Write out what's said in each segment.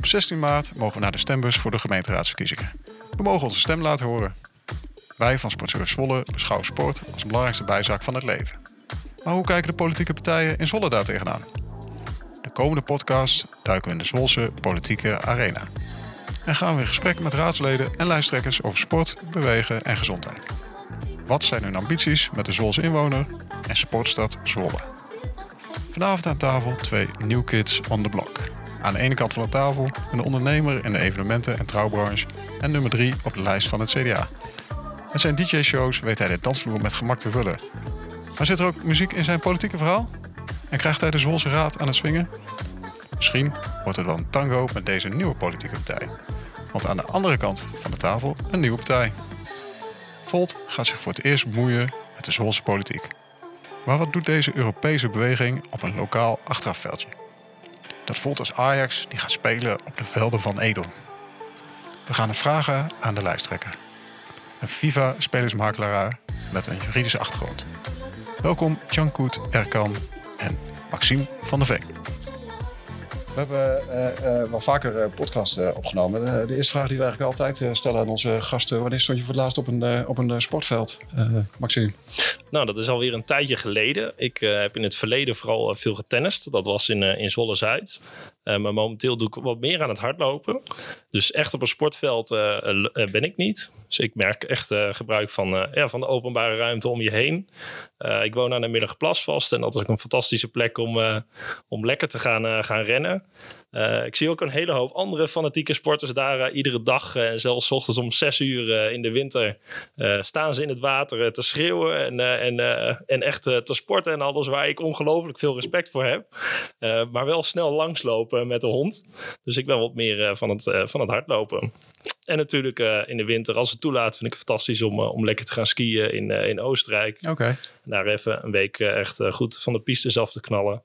Op 16 maart mogen we naar de stembus voor de gemeenteraadsverkiezingen. We mogen onze stem laten horen. Wij van Sportservice Zwolle beschouwen sport als belangrijkste bijzaak van het leven. Maar hoe kijken de politieke partijen in Zwolle daar tegenaan? De komende podcast duiken we in de Zwolse politieke arena. En gaan we in gesprek met raadsleden en lijsttrekkers over sport, bewegen en gezondheid. Wat zijn hun ambities met de Zwolse inwoner en sportstad Zwolle? Vanavond aan tafel twee new kids on the block. Aan de ene kant van de tafel een ondernemer in de evenementen- en trouwbranche en nummer drie op de lijst van het CDA. Met zijn DJ-shows weet hij de dansvloer met gemak te vullen. Maar zit er ook muziek in zijn politieke verhaal? En krijgt hij de Zwolse raad aan het swingen? Misschien wordt het wel een tango met deze nieuwe politieke partij. Want aan de andere kant van de tafel een nieuwe partij. Volt gaat zich voor het eerst bemoeien met de Zwolse politiek. Maar wat doet deze Europese beweging op een lokaal achterafveldje? Dat voelt als Ajax die gaat spelen op de velden van Edom. We gaan het vragen aan de lijsttrekker. Een FIFA-spelersmakelaar met een juridische achtergrond. Welkom Jankut Erkan en Maxime van der Veen. We hebben uh, wel vaker uh, podcasts opgenomen. de eerste vraag die we eigenlijk altijd stellen aan onze gasten: wanneer stond je voor het laatst op een, op een sportveld, Maxime? Nou, dat is alweer een tijdje geleden. Ik heb in het verleden vooral veel getennist. Dat was in, in Zwolle Zuid. maar momenteel doe ik wat meer aan het hardlopen. Dus echt op een sportveld ben ik niet. Dus ik merk echt gebruik van, ja, van de openbare ruimte om je heen. ik woon aan de Middelplas vast en dat is ook een fantastische plek om, om lekker te gaan, gaan rennen. Ik zie ook een hele hoop andere fanatieke sporters daar iedere dag en zelfs ochtends om zes uur in de winter staan ze in het water te schreeuwen en, en, en echt te sporten en alles waar ik ongelooflijk veel respect voor heb. maar wel snel langslopen met de hond. Dus ik ben wat meer van, het, van het hardlopen. En natuurlijk in de winter, als het toelaat, vind ik het fantastisch om, om lekker te gaan skiën in, in Oostenrijk. Oké. Okay. Daar even een week echt goed van de pistes af te knallen.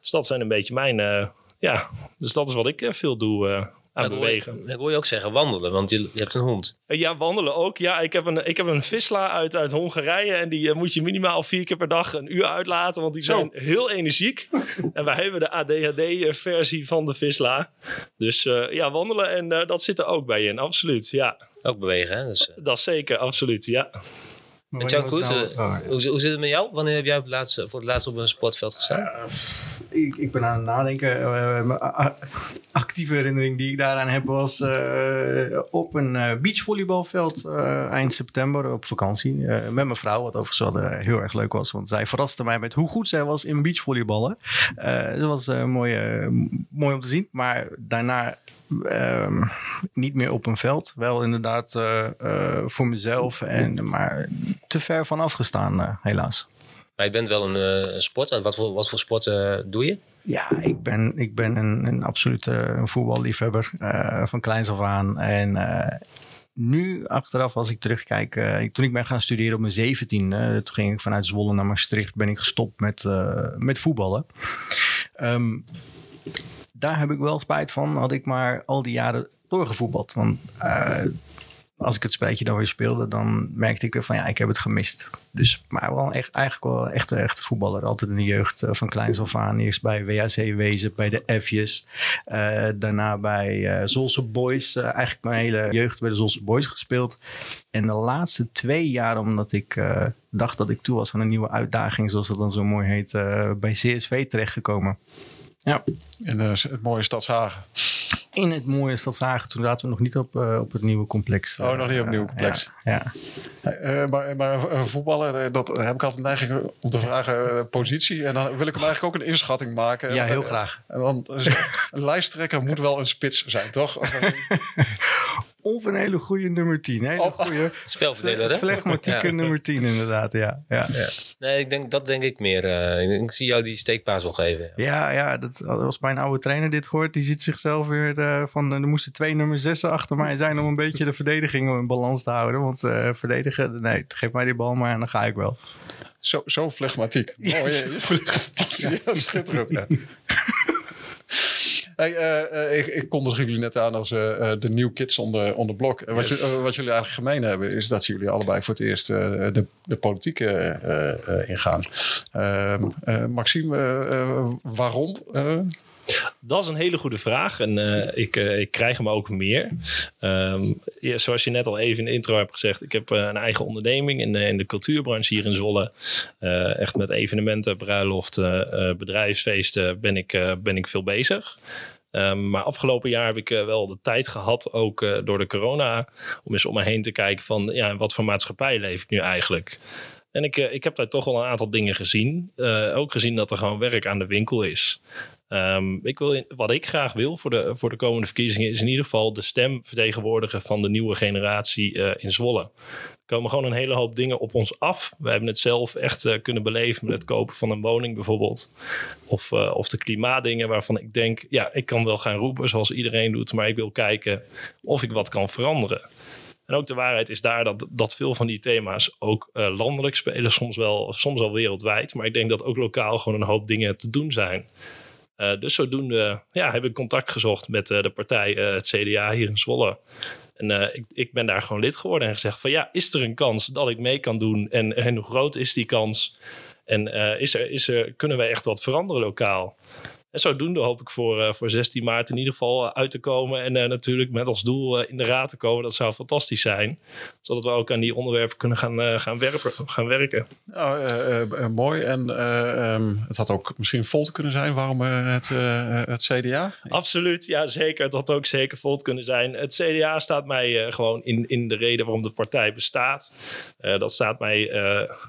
Dus dat zijn een beetje mijn ja, dus dat is wat ik veel doe. Aan bewegen. Dat hoor je ook zeggen, wandelen, want je, je, hebt een hond. Ja, wandelen ook. Ja, ik heb een, ik heb een visla uit, uit Hongarije en die uh, moet je minimaal vier keer per dag een uur uitlaten, want die zijn Zo. heel energiek. en wij hebben de ADHD-versie van de visla. Dus uh, ja, wandelen en dat zit er ook bij in, absoluut, ja. Ook bewegen, hè? Dus, dat zeker, absoluut, ja. En Jan Koes, nou, oh, hoe, hoe, zit het met jou? Wanneer heb jij op het laatste, voor het laatst op een sportveld gestaan? Ik, ik, ben aan het nadenken. Uh, mijn actieve herinnering die ik daaraan heb was uh, op een beachvolleybalveld eind september op vakantie. met mijn vrouw, wat overigens wel heel erg leuk was. Want zij verraste mij met hoe goed zij was in beachvolleyballen. dat was mooi, mooi om te zien. Maar daarna Um, niet meer op een veld. Wel inderdaad voor mezelf, en, maar te ver van afgestaan, helaas. Maar je bent wel een sporter. Wat voor, wat voor sport doe je? Ja, ik ben, ik ben een, een absolute voetballiefhebber van kleins af aan. En nu, achteraf, als ik terugkijk, toen ik ben gaan studeren op mijn 17, toen ging ik vanuit Zwolle naar Maastricht, ben ik gestopt met, met voetballen. Um, daar heb ik wel spijt van. Had ik maar al die jaren doorgevoetbald. Want uh, als ik het spelletje dan weer speelde, dan merkte ik van ja, ik heb het gemist. Dus, maar wel echt, eigenlijk wel echt een echte voetballer. Altijd in de jeugd uh, van kleins af aan. Eerst bij WAC wezen, bij de F'jes. Uh, daarna bij uh, Zolse Boys. eigenlijk mijn hele jeugd bij de Zolse Boys gespeeld. En de laatste twee jaar, omdat ik dacht dat ik toe was aan een nieuwe uitdaging, zoals dat dan zo mooi heet, bij CSV terechtgekomen. Ja. In uh, het mooie Stadshagen. In het mooie Stadshagen. Toen zaten we nog niet op, uh, op het nieuwe complex. Oh, nog niet op het nieuwe complex. Ja. ja. Maar, maar een voetballer, dat heb ik altijd neiging om te vragen positie. En dan wil ik hem eigenlijk ook een inschatting maken. Ja, heel graag. En dan, een lijsttrekker moet wel een spits zijn, toch? of een hele goede nummer 10. Hele oh, goede spelverdeler, hè? Flegmatieke nummer 10, inderdaad. Ja, ja. ja. Nee, ik denk, dat denk ik meer. Uh, ik zie jou die steekpaas wel geven. Ja, ja dat, als mijn oude trainer dit hoort, die ziet zichzelf weer uh, van. er moesten twee nummer 6 achter mij zijn om een beetje de verdediging in balans te houden. Want uh, verdedigen, nee, geef mij die bal maar en dan ga ik wel. Zo, zo flegmatiek. Mooi, ja, schitterend. Hey, uh, uh, ik, ik kondigde jullie net aan als uh, de new kids on the, on the block. Yes. Wat, wat, jullie eigenlijk gemeen hebben, is dat jullie allebei voor het eerst de, de politiek ingaan. Ehm, Maxime, waarom? Dat is een hele goede vraag en uh, ik, uh, ik krijg hem ook meer. Ja, zoals je net al even in de intro hebt gezegd, ik heb uh, een eigen onderneming in, in de cultuurbranche hier in Zwolle. echt met evenementen, bruiloften, bedrijfsfeesten ben ik, ben ik veel bezig. Um, maar afgelopen jaar heb ik wel de tijd gehad, ook door de corona, om eens om me heen te kijken van ja, wat voor maatschappij leef ik nu eigenlijk. En ik, ik heb daar toch wel een aantal dingen gezien. ook gezien dat er gewoon werk aan de winkel is. Um, ik wil, wat ik graag wil voor de, voor de komende verkiezingen is in ieder geval de stem vertegenwoordigen van de nieuwe generatie uh, in Zwolle. Er komen gewoon een hele hoop dingen op ons af. We hebben het zelf echt uh, kunnen beleven met het kopen van een woning bijvoorbeeld. Of, uh, of de klimaatdingen waarvan ik denk, ja, ik kan wel gaan roepen zoals iedereen doet, maar ik wil kijken of ik wat kan veranderen. En ook de waarheid is daar dat, dat veel van die thema's ook landelijk spelen, soms wel, soms wel wereldwijd. Maar ik denk dat ook lokaal gewoon een hoop dingen te doen zijn. Uh, dus zodoende ja, heb ik contact gezocht met uh, de partij, uh, het CDA hier in Zwolle. En ik, ik, ben daar gewoon lid geworden en gezegd van ja, is er een kans dat ik mee kan doen? En, en hoe groot is die kans? En is er, is er, kunnen wij echt wat veranderen lokaal? En zodoende hoop ik voor, uh, voor 16 maart in ieder geval eh, uit te komen. En uh, natuurlijk met als doel in de raad te komen. Dat zou fantastisch zijn. Zodat we ook aan die onderwerpen kunnen gaan, gaan, werpen, gaan werken. Oh, mooi. En um, het had ook misschien Volt kunnen zijn. Waarom het, het CDA? Absoluut, ja zeker. Het had ook zeker Volt kunnen zijn. Het CDA staat mij gewoon in, in de reden waarom de partij bestaat. dat staat mij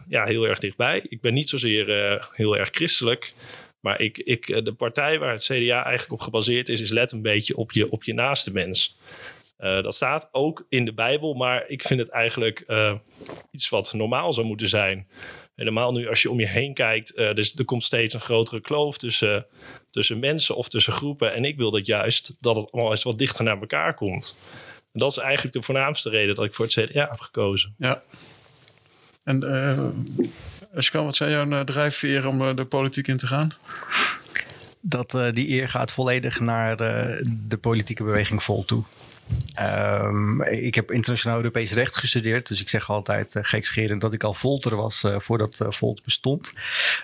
ja, heel erg dichtbij. Ik ben niet zozeer heel erg christelijk. Maar ik, ik, eh, de partij waar het CDA eigenlijk op gebaseerd is, is let een beetje op je, op je naaste mens. Uh, dat staat ook in de Bijbel, maar ik vind het eigenlijk uh, iets wat normaal zou moeten zijn. Helemaal nu als je om je heen kijkt, dus er komt steeds een grotere kloof tussen, tussen mensen of tussen groepen. En ik wil dat juist dat het allemaal eens wat dichter naar elkaar komt. En dat is eigenlijk de voornaamste reden dat ik voor het CDA heb gekozen. Ja. En als je kan, wat zijn jouw uh, drijfveren om uh, de politiek in te gaan? Dat uh, die eer gaat volledig naar de politieke beweging vol toe. Um, ik heb internationaal Europees recht gestudeerd, dus ik zeg altijd uh, dat ik al Volter was voordat uh, Volt bestond.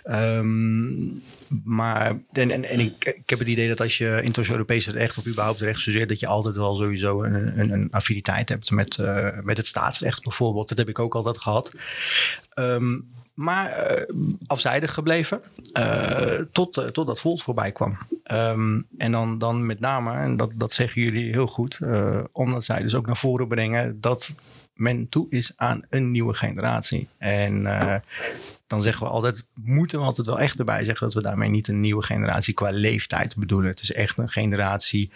Um, maar en, en, ik, heb het idee dat als je internationaal Europees recht of überhaupt recht studeert, dat je altijd wel sowieso een, een, een affiniteit hebt met, met het staatsrecht bijvoorbeeld. Dat heb ik ook altijd gehad. Um, maar uh, afzijdig gebleven uh, tot, uh, totdat Volt voorbij kwam. Um, en dan, dan met name, en dat, dat zeggen jullie heel goed, omdat zij dus ook naar voren brengen dat men toe is aan een nieuwe generatie. En dan zeggen we altijd, moeten we altijd wel echt erbij zeggen dat we daarmee niet een nieuwe generatie qua leeftijd bedoelen. Het is echt een generatie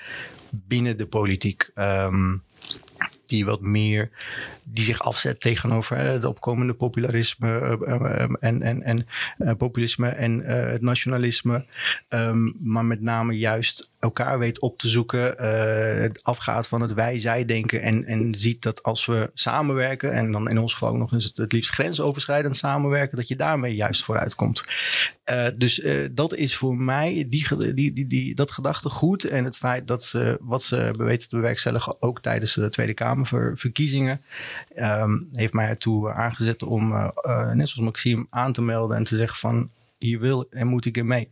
binnen de politiek. Um, die wat meer, die zich afzet tegenover het opkomende popularisme uh, en, en, en uh, populisme en het nationalisme. Um, maar met name juist elkaar weet op te zoeken, het afgaat van het wij-zij denken en, en ziet dat als we samenwerken, en dan in ons geval nog eens het, liefst grensoverschrijdend samenwerken, dat je daarmee juist vooruit komt. dus dat is voor mij die, die, die, die, dat gedachtegoed en het feit dat ze wat ze weten te bewerkstelligen ook tijdens de Tweede Kamer Kamerverkiezingen. Um, heeft mij ertoe aangezet om, uh, uh, net zoals Maxime, aan te melden en te zeggen van hier wil en moet ik in mee.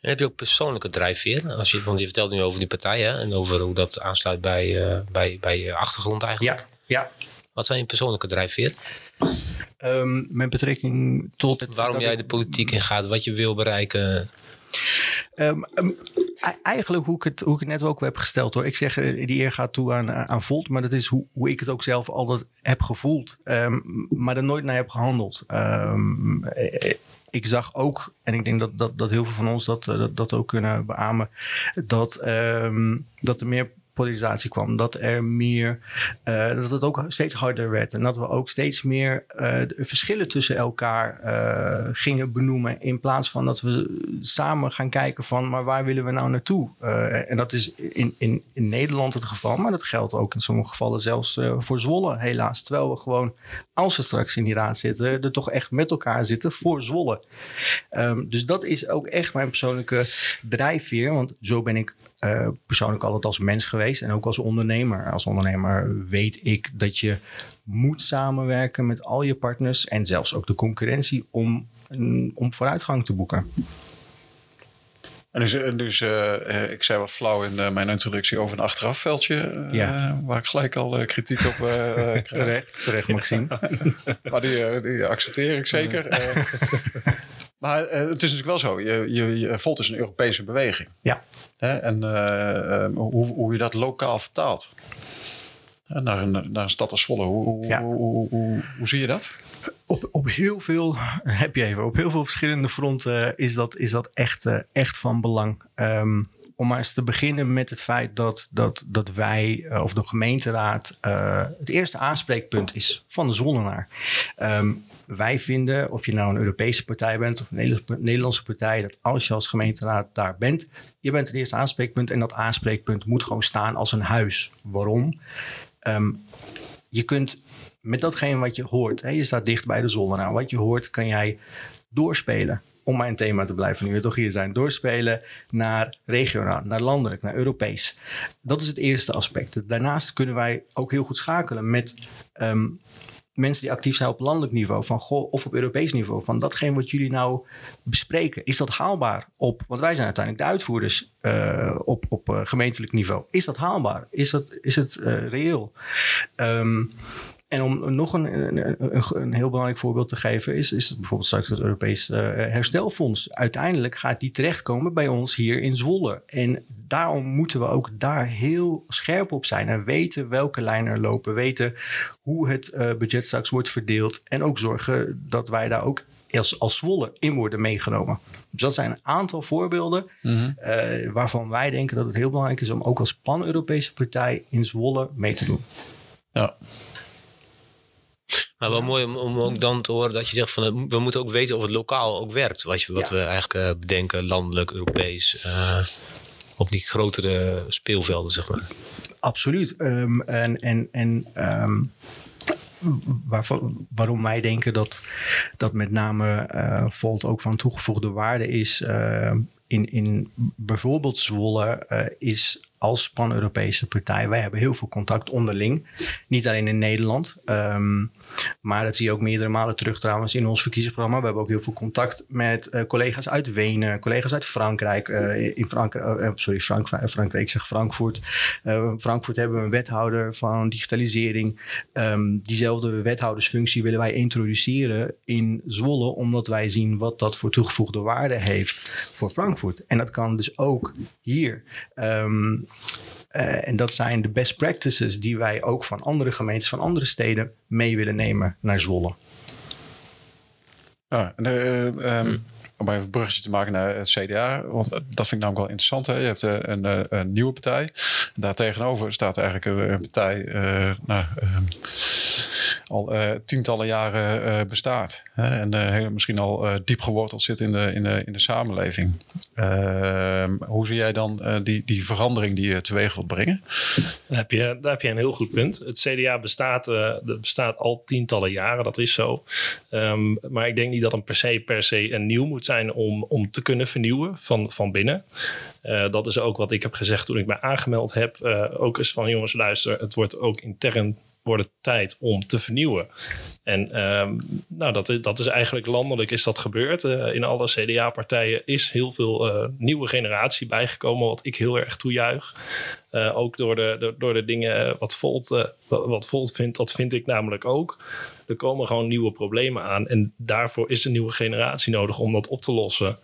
En heb je ook persoonlijke drijfveer? Als je, want je vertelt nu over die partij hè, en over hoe dat aansluit bij, uh, bij, bij je achtergrond eigenlijk. Ja, ja. Wat zijn je persoonlijke drijfveer? Um, met betrekking tot... Waarom jij de politiek in gaat, wat je wil bereiken? Um, um, eigenlijk hoe ik, het, hoe ik het net ook heb gesteld hoor. Ik zeg, eh, die eer gaat toe aan, eh, aan Volt, maar dat is hoe, hoe ik het ook zelf altijd heb gevoeld. Um, maar er nooit naar heb gehandeld. Eh, ik zag ook, en ik denk dat, dat, dat heel veel van ons dat, dat, ook kunnen beamen, dat, dat er meer polarisatie kwam. Dat er meer, uh, dat het ook steeds harder werd. En dat we ook steeds meer de verschillen tussen elkaar uh, gingen benoemen. In plaats van dat we samen gaan kijken van, maar waar willen we nou naartoe? en dat is in, in, in Nederland het geval, maar dat geldt ook in sommige gevallen zelfs voor Zwolle, helaas. Terwijl we gewoon, als we straks in die raad zitten, er toch echt met elkaar zitten voor Zwolle. Um, dus dat is ook echt mijn persoonlijke drijfveer. Want zo ben ik uh, persoonlijk altijd als mens geweest en ook als ondernemer. Als ondernemer weet ik dat je moet samenwerken met al je partners en zelfs ook de concurrentie om, om vooruitgang te boeken. En dus, en dus eh, eh, ik zei wat flauw in eh, mijn introductie over een achterafveldje. eh, Ja. Waar ik gelijk al eh, kritiek op eh, eh, kreeg. Terecht, terecht Maxime. Maar die, eh, die accepteer ik zeker. Eh, maar het is natuurlijk wel zo. Je, je, je Volt is een Europese beweging. Ja. Hè? En eh, eh, hoe, hoe je dat lokaal vertaalt. Hè, Naar een, naar een stad als Zwolle. Hoe, hoe, Ja. hoe, hoe, hoe- hoe zie je dat? Op, op heel veel, heb je even, op heel veel verschillende fronten is dat, is dat echt, eh, echt van belang. Ehm, om maar eens te beginnen met het feit dat, dat, dat wij, of de gemeenteraad, eh, het eerste aanspreekpunt is van de Zwollenaar. Ehm, wij vinden, of je nou een Europese partij bent of een Nederlandse- partij, dat als je als gemeenteraad daar bent, je bent het eerste aanspreekpunt en dat aanspreekpunt moet gewoon staan als een huis. Waarom? Ehm, je kunt met datgene wat je hoort, hè, je staat dicht bij de zon. Nou, wat je hoort, kan jij doorspelen. Om mijn thema te blijven, nu we toch hier zijn, doorspelen naar regionaal, naar landelijk, naar Europees. Dat is het eerste aspect. Daarnaast kunnen wij ook heel goed schakelen met ehm, mensen die actief zijn op landelijk niveau, van goh, of op Europees niveau. Van datgene wat jullie nou bespreken, is dat haalbaar op? Want wij zijn uiteindelijk de uitvoerders eh, op, op eh, gemeentelijk niveau. Is dat haalbaar? Is, dat, is het eh, reëel? Ehm, en om nog een, een, een, een heel belangrijk voorbeeld te geven, is, is het bijvoorbeeld straks het Europees eh, Herstelfonds. Uiteindelijk gaat die terechtkomen bij ons hier in Zwolle. En daarom moeten we ook daar heel scherp op zijn en weten welke lijnen er lopen, weten hoe het eh, budget straks wordt verdeeld en ook zorgen dat wij daar ook als, als Zwolle in worden meegenomen. Dus dat zijn een aantal voorbeelden eh, waarvan wij denken dat het heel belangrijk is om ook als pan-Europese partij in Zwolle mee te doen. Ja. Maar wel mooi om, om ook dan te horen dat je zegt van eh, we moeten ook weten of het lokaal ook werkt. Wat, je, wat Ja. we eigenlijk eh, bedenken, landelijk, Europees, eh, op die grotere speelvelden, zeg maar. Absoluut. Ehm, en en, en ehm, waarvan- waarom wij denken dat, dat met name eh Volt ook van toegevoegde waarde is. eh, in, in bijvoorbeeld Zwolle is als pan-Europese partij. Wij hebben heel veel contact onderling. Niet alleen in Nederland. ehm, maar dat zie je ook meerdere malen terug trouwens in ons verkiezingsprogramma. We hebben ook heel veel contact met eh, collega's uit Wenen, collega's uit Frankrijk. eh, in Frankrijk, eh, sorry, Frank, Frankrijk, ik zeg Frankfurt. Frankfurt hebben we een wethouder van digitalisering. Ehm, diezelfde wethoudersfunctie willen wij introduceren in Zwolle, omdat wij zien wat dat voor toegevoegde waarde heeft voor Frankfurt. En dat kan dus ook hier. Ehm, eh, en dat zijn de best practices die wij ook van andere gemeentes, van andere steden mee willen nemen naar Zwolle. En, eh, ehm, Om even een bruggetje te maken naar het CDA. Want dat vind ik namelijk wel interessant. Hè? Je hebt eh, een, eh, een nieuwe partij. Daartegenover staat eigenlijk een, een partij eh, nou, ehm, al eh, tientallen jaren eh, bestaat. Hè? En eh, heel, misschien al diep geworteld zit in de, in de, in de samenleving. Ehm, hoe zie jij dan die, die verandering die je teweeg wilt brengen? Daar heb, je, daar heb je een heel goed punt. Het CDA bestaat, bestaat al tientallen jaren, dat is zo. Ehm, maar ik denk niet dat een per se per se een nieuw moet zijn om, om te kunnen vernieuwen van, van binnen. Dat is ook wat ik heb gezegd toen ik mij aangemeld heb. Ook eens van jongens, luister, het wordt ook intern wordt het tijd om te vernieuwen. En ehm, nou, dat, dat is eigenlijk landelijk is dat gebeurd. Eh, in alle CDA-partijen is heel veel eh, nieuwe generatie bijgekomen, wat ik heel erg toejuich. Eh, ook door de, door, de dingen wat Volt, wat Volt vindt, dat vind ik namelijk ook. Er komen gewoon nieuwe problemen aan. En daarvoor is een nieuwe generatie nodig om dat op te lossen.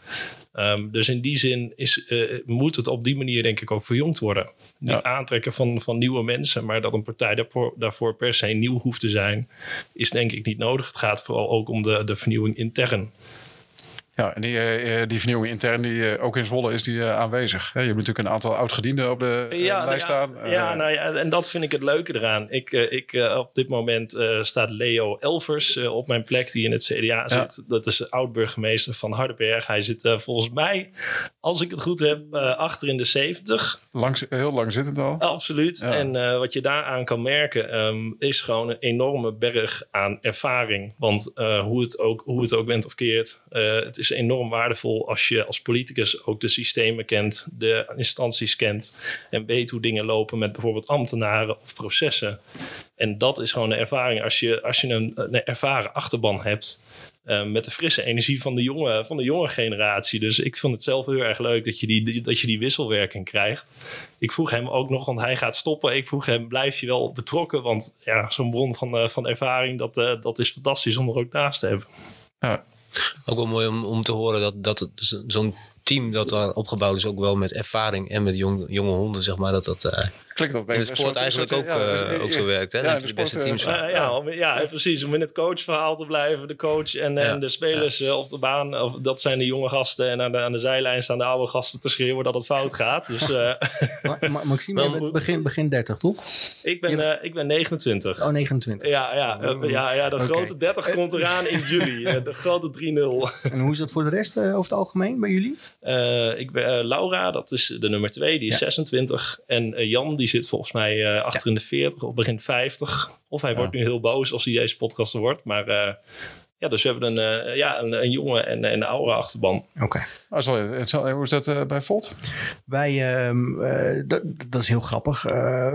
Ehm, dus in die zin is, eh, moet het op die manier denk ik ook verjongd worden. Niet Ja. aantrekken van, van nieuwe mensen, maar dat een partij daarvoor, daarvoor per se nieuw hoeft te zijn, is denk ik niet nodig. Het gaat vooral ook om de, de vernieuwing intern. Ja, en die, eh, eh, die vernieuwing intern, die, eh, ook in Zwolle, is die aanwezig. Je hebt natuurlijk een aantal oud-gedienden op de Ja, lijst nou ja, staan. ja, nou ja, en dat vind ik het leuke eraan. Ik, ik, op dit moment staat Leo Elvers op mijn plek die in het CDA zit. Dat is oud-burgemeester van Hardenberg. Hij zit volgens mij, als ik het goed heb, achter in de 70. langs, heel lang zittend al. Absoluut. En wat je daaraan kan merken, ehm, is gewoon een enorme berg aan ervaring. Want hoe, het ook, hoe het ook bent of keert, het, is enorm waardevol als je als politicus ook de systemen kent, de instanties kent en weet hoe dingen lopen met bijvoorbeeld ambtenaren of processen. En dat is gewoon de ervaring. Als je, als je een, een ervaren achterban hebt, uh, met de frisse energie van de, jonge, van de jonge generatie. Dus ik vond het zelf heel erg leuk dat je, die, dat je die wisselwerking krijgt. Ik vroeg hem ook nog, want hij gaat stoppen. Ik vroeg hem, blijf je wel betrokken? Want ja, zo'n bron van, uh, van ervaring, dat, uh, dat is fantastisch om er ook naast te hebben. Ja. Ook wel mooi om, om te horen dat, dat zo'n team dat daar opgebouwd is, ook wel met ervaring en met jong, jonge honden, zeg maar, dat dat uh, Klinkt dat het sport eigenlijk ook, ja, uh, ook zo werkt. Hè? Ja, de, de beste teams. Uh, ja, om, ja, precies. Om in het coachverhaal te blijven. De coach en, en de spelers op de baan, of, dat zijn de jonge gasten. En aan de, aan de zijlijn staan de oude gasten te schreeuwen dat het fout gaat. Dus, Ma Ma Maxime, je bent begin, begin 30, toch? Ik ben, ik ben 29. Oh, 29. Ja, ja, ja, ja de okay. grote 30 komt eraan in juli. de grote 3-0. En hoe is dat voor de rest over het algemeen bij jullie? Uh, ik ben uh, Laura, dat is de nummer 2, die is ja. 26. En uh, Jan, die zit volgens mij achter in de 40 of begin 50. Of hij wordt nu heel boos als hij deze podcast wordt. Maar ja, dus we hebben een, ja, een, een jonge en, en een oude achterban. Oké. Okay. Oh, sorry, het, hoe is dat bij Volt? Wij, uh, dat, dat is heel grappig. Uh,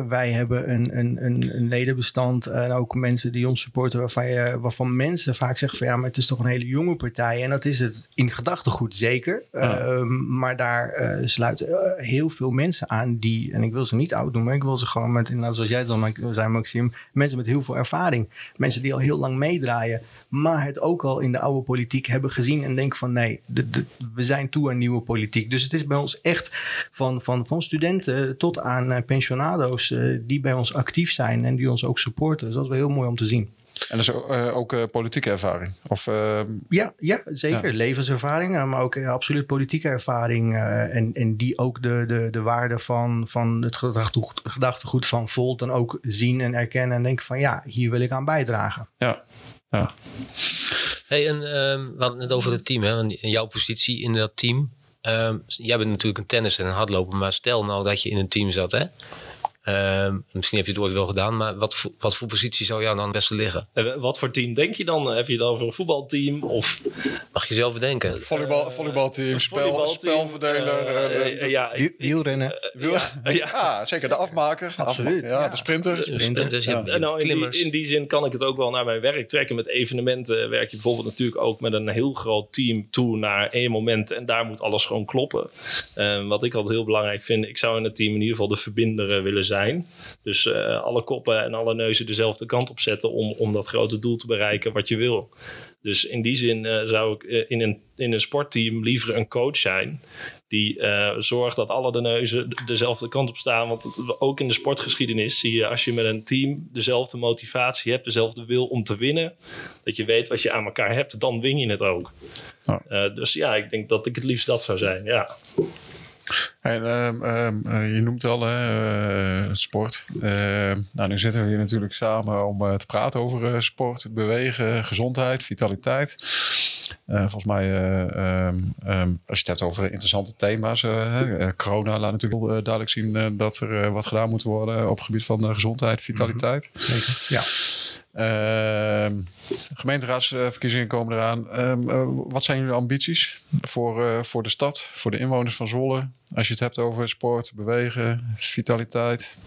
wij hebben een, een, een, een, ledenbestand en ook mensen die ons supporten, waarvan, je, waarvan mensen vaak zeggen van ja, maar het is toch een hele jonge partij. En dat is het in gedachtegoed zeker. Ja. maar daar sluiten heel veel mensen aan die, en ik wil ze niet oud noemen, ik wil ze gewoon met, inderdaad zoals jij het al zei Maxime, mensen met heel veel ervaring. Mensen die al heel lang meedraaien, maar het ook al in de oude politiek hebben gezien en denken van nee, de, de, we zijn toe aan nieuwe politiek. Dus het is bij ons echt van, van, van studenten tot aan uh, pensionado's uh, die bij ons actief zijn en die ons ook supporten. Dus dat is wel heel mooi om te zien. En dus uh, ook uh, politieke ervaring? Of, uh, ja, ja, zeker. Ja. Levenservaring, maar ook absoluut politieke ervaring. en, en die ook de, de, de waarde van, van het gedachtegoed, gedachtegoed van Volt dan ook zien en erkennen en denken van ja, hier wil ik aan bijdragen. Ja, ja. Hey, en um, we hadden het net over het team, hè? En jouw positie in dat team. Um, jij bent natuurlijk een tennisser en hardloper, maar stel nou dat je in een team zat, hè? Um, misschien heb je het ooit wel gedaan, maar wat voor, wat voor positie zou jou dan het beste liggen? Uh, wat voor team denk je dan? Heb je het over een voetbalteam? Of... Mag je zelf bedenken. Volleybal, volleybalteam, uh, spel, volleybalteam, spelverdeler. Uh, ja, wielrennen. Wiel, ja. zeker. De afmaker. Absoluut. Ja, de sprinter. De sprinters, ja. ja. Nou, in, die, in die zin kan ik het ook wel naar mijn werk trekken. Met evenementen werk je bijvoorbeeld natuurlijk ook met een heel groot team toe naar één moment. En daar moet alles gewoon kloppen. wat ik altijd heel belangrijk vind, ik zou in het team in ieder geval de verbinder willen zijn zijn. Dus uh, alle koppen en alle neuzen dezelfde kant op zetten om, om dat grote doel te bereiken wat je wil. Dus in die zin uh, zou ik uh, in, een, in een sportteam liever een coach zijn die zorgt dat alle de neuzen dezelfde kant op staan. Want ook in de sportgeschiedenis zie je als je met een team dezelfde motivatie hebt, dezelfde wil om te winnen, dat je weet wat je aan elkaar hebt, dan win je het ook. Oh. dus ja, ik denk dat ik het liefst dat zou zijn. Ja. En, um, um, uh, je noemt al uh, sport. Uh, nou, nu zitten we hier natuurlijk samen om uh, te praten over sport, bewegen, gezondheid, vitaliteit. volgens mij, um, als je het hebt over interessante thema's, corona laat natuurlijk heel duidelijk zien dat er wat gedaan moet worden op het gebied van gezondheid, vitaliteit. -hmm. Ja. Uh, gemeenteraadsverkiezingen komen eraan. Uh, uh, wat zijn jullie ambities voor, uh, voor de stad, voor de inwoners van Zwolle? Als je het hebt over sport, bewegen, vitaliteit.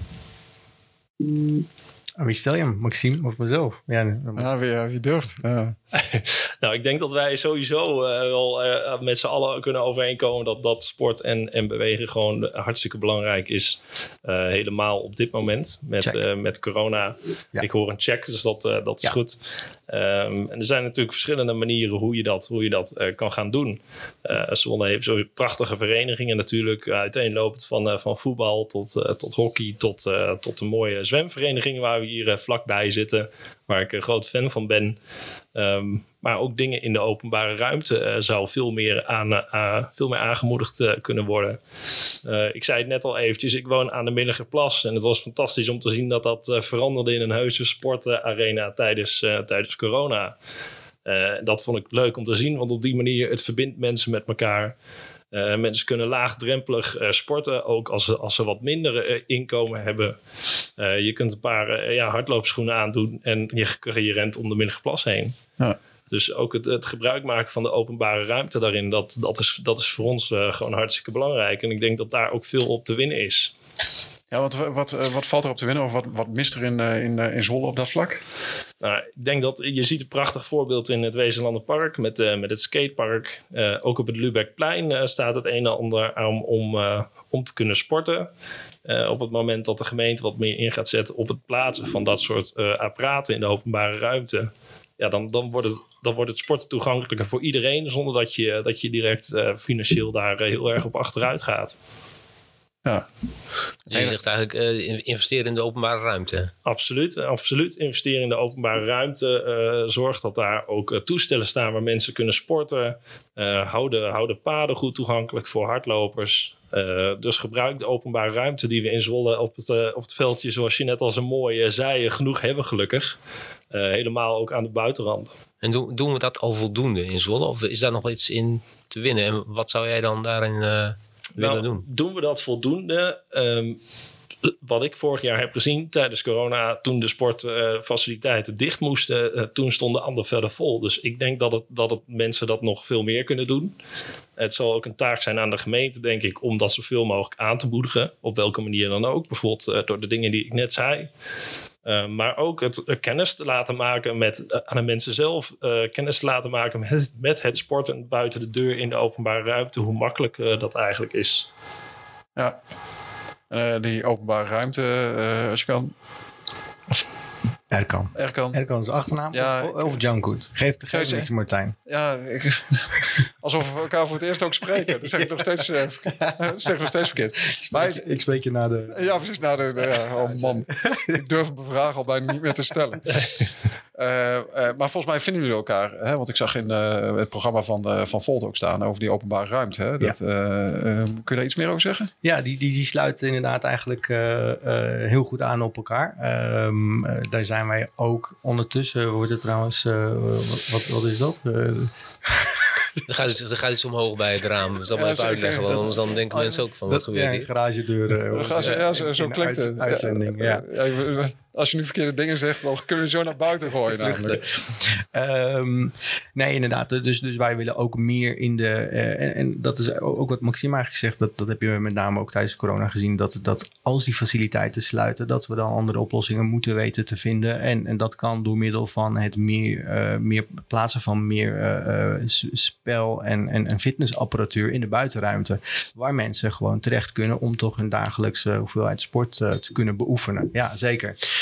Aan wie stel je hem? Maxime of mezelf? Ja, ja wie, wie durft. Ja. nou, ik denk dat wij sowieso uh, wel uh, met z'n allen kunnen overeenkomen dat, dat sport en, en bewegen gewoon hartstikke belangrijk is. Uh, helemaal op dit moment met, met corona. Ja. Ik hoor een check, dus dat, dat is ja. goed. Um, en er zijn natuurlijk verschillende manieren hoe je dat, hoe je dat kan gaan doen. Zwolle heeft zo prachtige verenigingen natuurlijk, uiteenlopend van, van voetbal tot, tot hockey tot, tot de mooie zwemverenigingen waar we hier vlakbij zitten waar ik een groot fan van ben. Um, maar ook dingen in de openbare ruimte uh, zou veel meer, aan, uh, veel meer aangemoedigd uh, kunnen worden. ik zei het net al eventjes, ik woon aan de Middelgerplas. En het was fantastisch om te zien dat dat veranderde in een heuse sportarena tijdens, tijdens corona. dat vond ik leuk om te zien, want op die manier het verbindt mensen met elkaar. Uh, mensen kunnen laagdrempelig uh, sporten, ook als ze, als ze wat minder uh, inkomen hebben. je kunt een paar ja, hardloopschoenen aandoen en je, je rent om de Middelplas heen. Ja. Dus ook het, het gebruik maken van de openbare ruimte daarin, dat, dat, is, dat is voor ons gewoon hartstikke belangrijk. En ik denk dat daar ook veel op te winnen is. Ja, wat, wat, eh, wat valt er op te winnen of wat, wat mist er in, in, in Zwolle op dat vlak? Nou, ik denk dat je ziet een prachtig voorbeeld in het Wezenlandenpark met, met het skatepark. Ook op het Lubekplein staat het een en ander om, om te kunnen sporten. op het moment dat de gemeente wat meer in gaat zetten op het plaatsen van dat soort apparaten in de openbare ruimte. Ja, dan, dan, wordt het, dan wordt het sporten toegankelijker voor iedereen. Zonder dat je, dat je direct financieel daar heel erg op achteruit gaat. Ja. Dus je zegt eigenlijk uh, investeren in de openbare ruimte. Absoluut, absoluut. Investeren in de openbare ruimte. Uh, zorg dat daar ook uh, toestellen staan waar mensen kunnen sporten. houden, houden paden goed toegankelijk voor hardlopers. dus gebruik de openbare ruimte die we in Zwolle op het, op het veldje, zoals je net al zo mooi zei, genoeg hebben gelukkig. helemaal ook aan de buitenrand. En doen, doen we dat al voldoende in Zwolle? Of is daar nog iets in te winnen? En wat zou jij dan daarin nou, doen? Doen we dat voldoende? Um, wat ik vorig jaar heb gezien tijdens corona, toen de sportfaciliteiten uh, dicht moesten, uh, toen stonden anderen verder vol. Dus ik denk dat, het, dat het mensen dat nog veel meer kunnen doen. Het zal ook een taak zijn aan de gemeente, denk ik, om dat zoveel mogelijk aan te moedigen. Op welke manier dan ook. Bijvoorbeeld uh, door de dingen die ik net zei. Uh, maar ook het uh, kennis te laten maken met uh, aan de mensen zelf. kennis te laten maken met, met het sporten buiten de deur in de openbare ruimte. Hoe makkelijk dat eigenlijk is. Ja, die openbare ruimte, als je kan. Erkan. Erkan. Erkan is achternaam Ja, of, of Jankoet. Geef het Geef Martijn. Ja, ik, alsof we elkaar voor het eerst ook spreken. Dat zeg ik nog steeds, eh, dat zeg ik nog steeds verkeerd. Maar hij- Ik spreek je naar de... Ja, precies. De, de- ja, oh man. Ik durf mijn vraag al bijna niet meer te stellen. Eh, eh, maar volgens mij vinden jullie elkaar. Hè? Want ik zag in eh, het programma van, eh, van Volt ook staan over die openbare ruimte. Hè? Dat, kun je daar iets meer over zeggen? Ja, die, die, die sluiten inderdaad eigenlijk eh, eh, heel goed aan op elkaar. Ehm, eh, daar zijn wij ook ondertussen, wordt het trouwens, eh, wat, wat, wat is dat? Eh, Er gaat, iets, er gaat iets omhoog bij het raam. Dat zal Ja, maar even uitleggen. Want Dat- anders dan denken mensen ook van wat dat- gebeurt ja, hier. garagedeur. Dan gaan ze- ja, zo, in zo de klinkt het. Uitzending, ja. Als je nu verkeerde dingen zegt, dan kunnen we zo naar buiten gooien. Namelijk. Ehm, nee, inderdaad. Dus, dus wij willen ook meer in de. eh, en, en dat is ook wat Maxime eigenlijk zegt. Dat, dat heb je met name ook tijdens corona gezien. Dat, dat als die faciliteiten sluiten, dat we dan andere oplossingen moeten weten te vinden. En, en dat kan door middel van het meer, eh, meer plaatsen van meer eh, spel en, en, en fitnessapparatuur in de buitenruimte. Waar mensen gewoon terecht kunnen om toch hun dagelijkse hoeveelheid sport te kunnen beoefenen. Ja, zeker.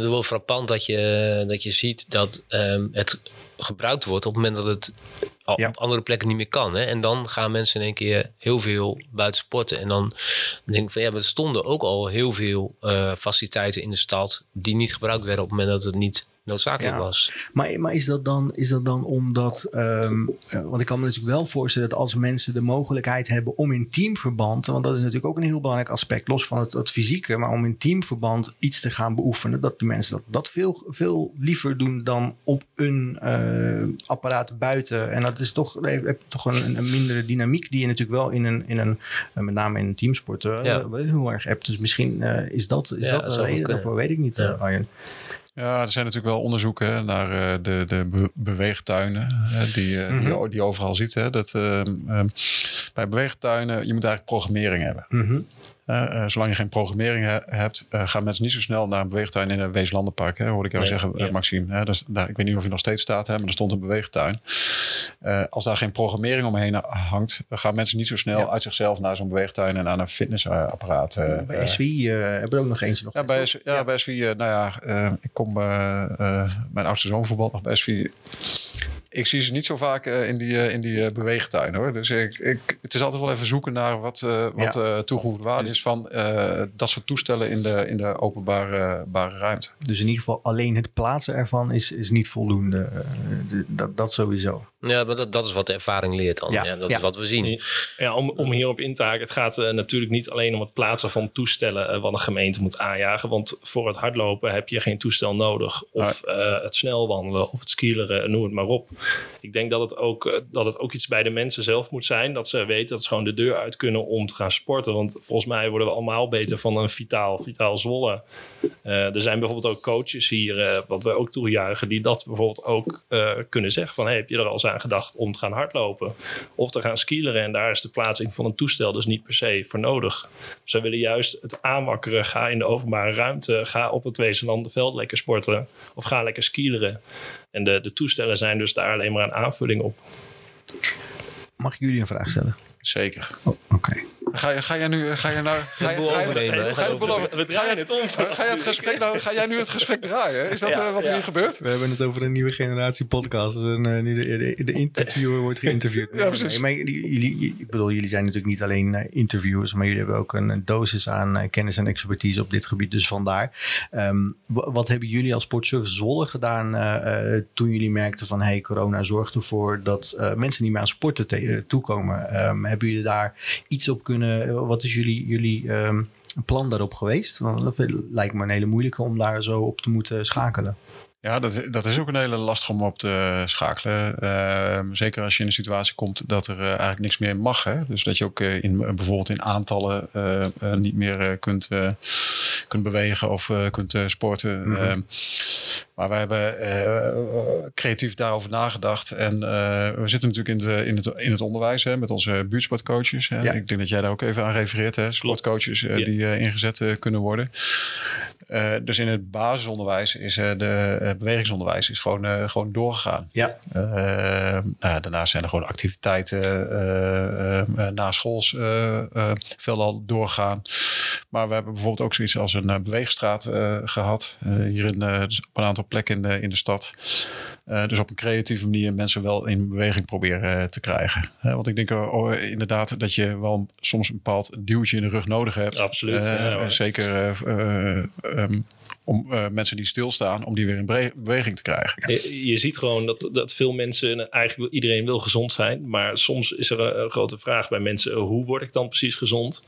vind het wel frappant dat je, dat je ziet dat ehm, het gebruikt wordt op het moment dat het Ja. op andere plekken niet meer kan. Hè? En dan gaan mensen in één keer heel veel buiten sporten. En dan denk ik van ja, maar er stonden ook al heel veel eh, faciliteiten in de stad die niet gebruikt werden op het moment dat het niet noodzakelijk Ja. was. Maar, maar is, dat dan, is dat dan omdat... ehm, eh, want ik kan me natuurlijk wel voorstellen dat als mensen de mogelijkheid hebben om in teamverband... want dat is natuurlijk ook een heel belangrijk aspect, los van het, het fysieke... maar om in teamverband iets te gaan beoefenen... dat de mensen dat, dat veel, veel liever doen dan op een eh, apparaat buiten. En dat is toch, heb je toch een, een mindere dynamiek... die je natuurlijk wel in een, in een eh, met name in een teamsport... eh, Ja. wel heel erg hebt. Dus misschien eh, is dat, is Ja, dat dat daarvoor, weet ik niet, Ja. eh, Arjen. Ja, er zijn natuurlijk wel onderzoeken hè, naar eh, de, de be- beweegtuinen hè, die, eh, die, je, die je overal ziet. Hè, dat, ehm, ehm, bij beweegtuinen, je moet eigenlijk programmering hebben. Mhm. Eh, eh, zolang je geen programmering he- hebt, eh, gaan mensen niet zo snel naar een beweegtuin in een Weeslandenpark. Hè, hoorde ik jou Nee, zeggen, eh, ja. Maxime. Hè, dus, daar, ik weet niet of je nog steeds staat, hè, maar er stond een beweegtuin. Eh, als daar geen programmering omheen hangt, dan gaan mensen niet zo snel Ja. uit zichzelf naar zo'n beweegtuin en aan een fitnessapparaat. eh, Bij eh, eh, hebben we er ook nog eentje nog. ja, bij, S- ja, bij eh, nou ja, eh, ik kom, eh, eh, mijn oudste zoon voetbalt nog bij SVI. Ik zie ze niet zo vaak eh, in die, eh, in die eh, beweegtuin hoor. Dus ik, ik, het is altijd wel even zoeken naar wat, wat eh, toegevoegde waarde is van dat soort toestellen in de, in de openbare bare ruimte. Dus in ieder geval alleen het plaatsen ervan is, is niet voldoende. De- dat, dat sowieso. Ja, maar dat, dat is wat de ervaring leert dan. Ja, Ja, dat ja. is wat we zien. Ja, om, om hierop in te haken. Het gaat eh, natuurlijk niet alleen om het plaatsen van toestellen eh, wat een gemeente moet aanjagen. Want voor het hardlopen heb je geen toestel nodig. Of eh, het snel wandelen of het skileren, noem het maar op. Ik denk dat het, ook, dat het ook iets bij de mensen zelf moet zijn. Dat ze weten dat ze gewoon de deur uit kunnen om te gaan sporten. Want volgens mij worden we allemaal beter van een vitaal, vitaal Zwolle. Eh, er zijn bijvoorbeeld ook coaches hier, wat we ook toejuichen, die dat bijvoorbeeld ook eh, kunnen zeggen. Van hey, heb je er al eens aan gedacht om te gaan hardlopen of te gaan skileren? En daar is de plaatsing van een toestel dus niet per se voor nodig. Ze willen juist het aanwakkeren. Ga in de openbare ruimte, ga op het Wezenlandenveld lekker sporten of ga lekker skileren. En de, de toestellen zijn dus daar alleen maar een aanvulling op. Mag ik jullie een vraag stellen? Zeker. Oh, Oké. Ga, je, ga jij nu... Ga je nou... Ga je, boel ga je- overnemen, hè? ga je het We draaien het om. Ga, je het gesprek nou, ga jij nu het gesprek draaien? Is dat Ja, eh, wat er ja. hier gebeurt? We hebben het over een nieuwe generatie podcast. En eh, nu de, de, de interviewer wordt geïnterviewd. Ja, precies. Nee, maar jullie, ik bedoel, jullie zijn natuurlijk niet alleen eh, interviewers, maar jullie hebben ook een, een dosis aan kennis en expertise op dit gebied. Dus vandaar. Ehm, wa- wat hebben jullie als Sportservice Zwolle gedaan toen jullie merkten van hey, corona zorgt ervoor dat eh, mensen niet meer aan sporten te- toekomen? Ehm, hebben jullie daar iets op kunnen? Wat is jullie, jullie ehm, plan daarop geweest? Want dat lijkt me een hele moeilijke om daar zo op te moeten schakelen. Ja, dat, dat is ook een hele lastig om op te schakelen. Ehm, zeker als je in een situatie komt dat er eh, eigenlijk niks meer mag. Hè? Dus dat je ook eh, in, bijvoorbeeld in aantallen eh, niet meer kunt, kunt bewegen of kunt sporten. Mhm. Ehm, maar we hebben creatief daarover nagedacht. En we zitten natuurlijk in, de, in, het, in het onderwijs hè, met onze buurtsportcoaches. Hè. Ja. Ik denk dat jij daar ook even aan refereert. Hè? Sportcoaches Ja. die ingezet kunnen worden. Eh, dus in het basisonderwijs is eh, de eh, bewegingsonderwijs is gewoon, gewoon doorgegaan. Ja. Nou, daarnaast zijn er gewoon activiteiten na schools veelal doorgaan. Maar we hebben bijvoorbeeld ook zoiets als een beweegstraat eh, gehad. eh, hier in, dus op een aantal plekken in de, in de stad. Eh, dus op een creatieve manier mensen wel in beweging proberen eh, te krijgen. Want ik denk eh, oh, inderdaad dat je wel soms een bepaald duwtje in de rug nodig hebt. Absoluut, ja, zeker eh, eh, ehm, om mensen die stilstaan, om die weer in beweging te krijgen. Je, je ziet gewoon dat, dat veel mensen, eigenlijk iedereen wil gezond zijn. Maar soms is er een, een grote vraag bij mensen, hoe word ik dan precies gezond?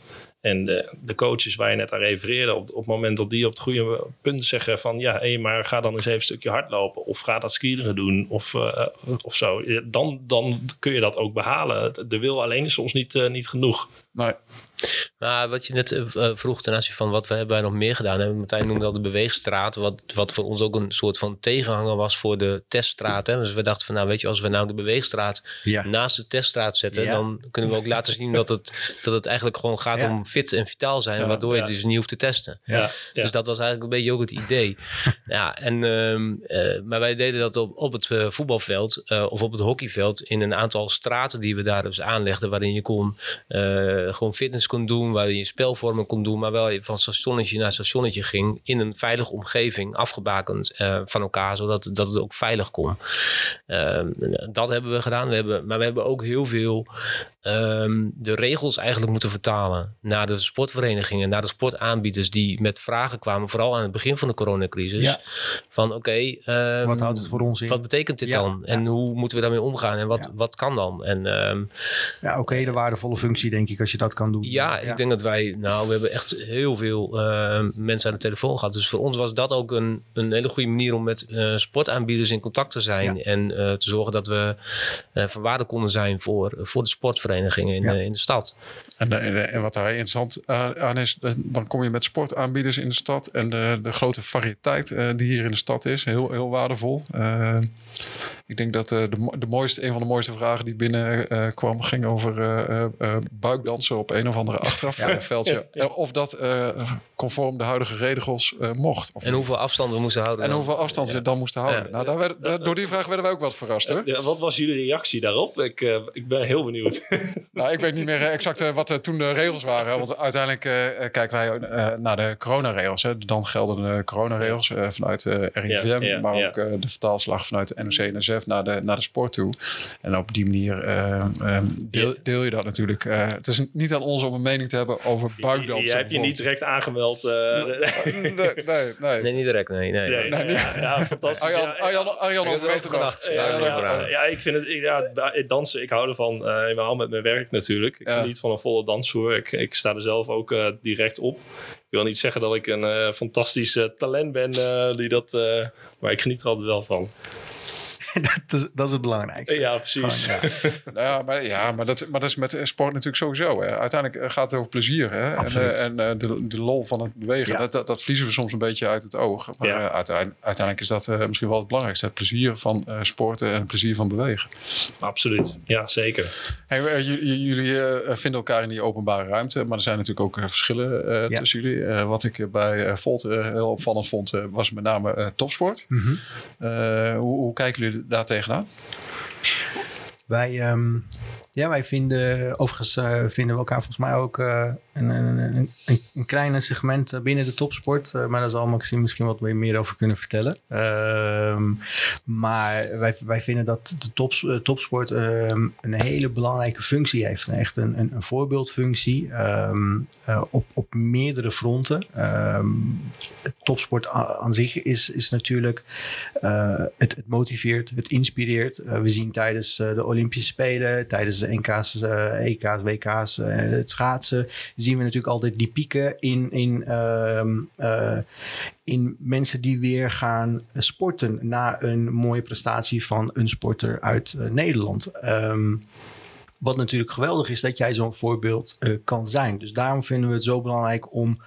En de, de coaches waar je net aan refereerde, op, op het moment dat die op het goede punt zeggen van ja, hé, maar ga dan eens even een stukje hardlopen of ga dat skileren doen of, eh, of zo. Dan, dan kun je dat ook behalen. De wil alleen is soms niet, eh, niet genoeg. Nou, Maar wat je net eh, eh, vroeg ten aanzien van wat we hebben wij nog meer gedaan. Hebben. Martijn noemde al de beweegstraat. Wat, wat voor ons ook een soort van tegenhanger was voor de teststraat. Hè. Dus we dachten van nou weet je, als we nou de beweegstraat Ja. naast de teststraat zetten. Ja. Dan kunnen we ook laten zien dat het, dat het eigenlijk gewoon gaat Ja. om fit en vitaal zijn. Ja, waardoor ja. je dus niet hoeft te testen. Ja, ja. Dus dat was eigenlijk een beetje ook het idee. ja, en, ehm, eh, maar wij deden dat op, op het voetbalveld eh, of op het hockeyveld in een aantal straten die we daar dus aanlegden. Waarin je kon, eh, gewoon fitness kon doen, waarin je spelvormen kon doen. Maar wel je van stationnetje naar stationnetje ging in een veilige omgeving, afgebakend eh, van elkaar, zodat dat het ook veilig kon. Ehm, dat hebben we gedaan. We hebben, maar we hebben ook heel veel ehm, de regels eigenlijk moeten vertalen naar de sportverenigingen, naar de sportaanbieders die met vragen kwamen, vooral aan het begin van de coronacrisis. Ja. Van oké, ehm, Wat houdt het voor ons in? wat betekent dit Ja, dan? En hoe moeten we daarmee omgaan? En wat, wat kan dan? En ehm, Ja, oké, de waardevolle functie denk ik als je dat kan doen. ja, ik denk dat wij, nou, we hebben echt heel veel mensen aan de telefoon gehad. Dus voor ons was dat ook een, een hele goede manier om met eh, sportaanbieders in contact te zijn. En eh, te zorgen dat we eh, van waarde konden zijn voor, voor de sportverenigingen in, Ja. de, in de stad. En, en, en wat daar interessant aan aan is, dan kom je met sportaanbieders in de stad. En de, de grote variëteit eh, die hier in de stad is, heel, heel waardevol. Eh, ik denk dat eh, de, de mooiste, een van de mooiste vragen die binnen eh, kwam, ging over eh, eh, eh, buikdansen op een of andere achterafveldje. Eh, Of dat eh, conform de huidige regels eh, mocht. Of En niet. hoeveel afstand we moesten houden. en dan. hoeveel afstand ze dan moesten houden. Ja. Nou, daar werd, daar- door die vraag werden wij ook wat verrast hoor. Ja, wat was jullie reactie daarop? Ik, eh, ik ben heel benieuwd. nou, ik weet niet meer exact eh, wat eh, toen de regels waren. Want uiteindelijk eh, eh, kijken wij eh, naar de coronaregels. Hè. Dan gelden de coronaregels eh, vanuit eh RIVM. Ja, ja, maar ook eh, de vertaalslag vanuit de NOC-NSF naar de, naar de sport toe. En op die manier eh, eh, deel, deel je dat natuurlijk. Eh, het is niet aan ons om een mening te hebben over buikdansen. Je hebt je niet direct aangemeld. eh, Nee, nee, nee. Nee, niet direct. Nee, nee. nee, nee, ja, ja, fantastisch. Arjan, Ja, Arjan, Arjan Ik heb overweegt erover het nog. gedacht. Ja, Ja, ja, dat- ja, ja, ik ervan, eh met mijn werk natuurlijk. Ik geniet van een volle dansvloer. Ik, ik sta er zelf ook eh, direct op. Ik wil niet zeggen dat ik een eh, fantastisch talent ben, die dat, maar ik geniet er altijd wel van. dat, is, dat is het belangrijkste. Ja, precies. Gewoon, ja. Nou ja, maar, ja maar, dat, maar dat is met sport natuurlijk sowieso. Hè. Uiteindelijk eh, gaat het over plezier. Hè. En, Absoluut. eh, en eh, de, de lol van het bewegen, Ja. dat, dat, dat verliezen we soms een beetje uit het oog. Maar Ja. uiteindelijk, uiteindelijk is dat misschien wel het belangrijkste. Het plezier van sporten en het plezier van bewegen. Absoluut. Ja, zeker. Hey, jullie vinden elkaar in die openbare ruimte. Maar er zijn natuurlijk ook verschillen tussen jullie. Wat ik bij Volt heel opvallend vond, was met name topsport. Mhm. Hoe, hoe kijken jullie daar tegenaan? Wij, ehm, ja, wij vinden, overigens eh, vinden we elkaar volgens mij ook eh, een, een, een, een, kleine segment eh, binnen de topsport. maar daar zal Maxime misschien wat meer over kunnen vertellen. Ehm, maar wij, wij vinden dat de tops, topsport ehm, een hele belangrijke functie heeft. Echt een, een, voorbeeldfunctie ehm, eh, op, op meerdere fronten. Topsport aan zich is, is natuurlijk het, het motiveert, het inspireert. We zien tijdens de Olympische Spelen, tijdens de NK's, eh, EK's, WK's, eh, het schaatsen, zien we natuurlijk altijd die pieken in, in, ehm, eh, in mensen die weer gaan sporten na een mooie prestatie van een sporter uit Nederland. Ehm, wat natuurlijk geweldig is dat jij zo'n voorbeeld eh, kan zijn. Dus daarom vinden we het zo belangrijk om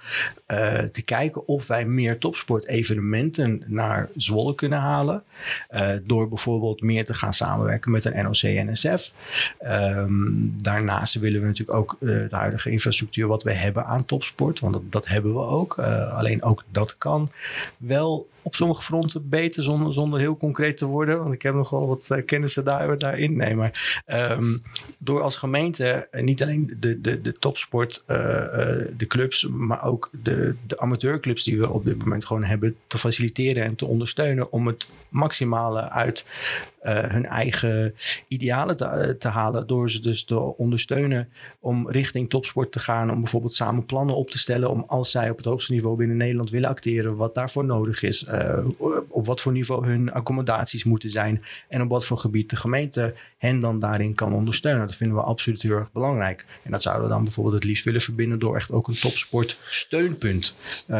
eh, te kijken of wij meer topsportevenementen naar Zwolle kunnen halen. Eh, door bijvoorbeeld meer te gaan samenwerken met een NOC-NSF. Ehm, daarnaast willen we natuurlijk ook de huidige infrastructuur wat we hebben aan topsport. Want dat, hebben we ook. Alleen ook dat kan wel op sommige fronten beter zonder, zonder heel concreet te worden. Want ik heb nog wel wat kennissen daar, daarin. Nee, maar ehm, door als gemeente eh, niet alleen de, de, de topsport, eh, eh, de clubs, maar ook de, de amateurclubs die we op dit moment gewoon hebben te faciliteren en te ondersteunen om het maximale uit hun eigen idealen te, te halen. Door ze dus te ondersteunen om richting topsport te gaan. Om bijvoorbeeld samen plannen op te stellen. Om als zij op het hoogste niveau binnen Nederland willen acteren. Wat daarvoor nodig is. eh, op wat voor niveau hun accommodaties moeten zijn. En op wat voor gebied de gemeente hen dan daarin kan ondersteunen. Dat vinden we absoluut heel erg belangrijk. En dat zouden we dan bijvoorbeeld het liefst willen verbinden. Door echt ook een topsport steunpunt eh,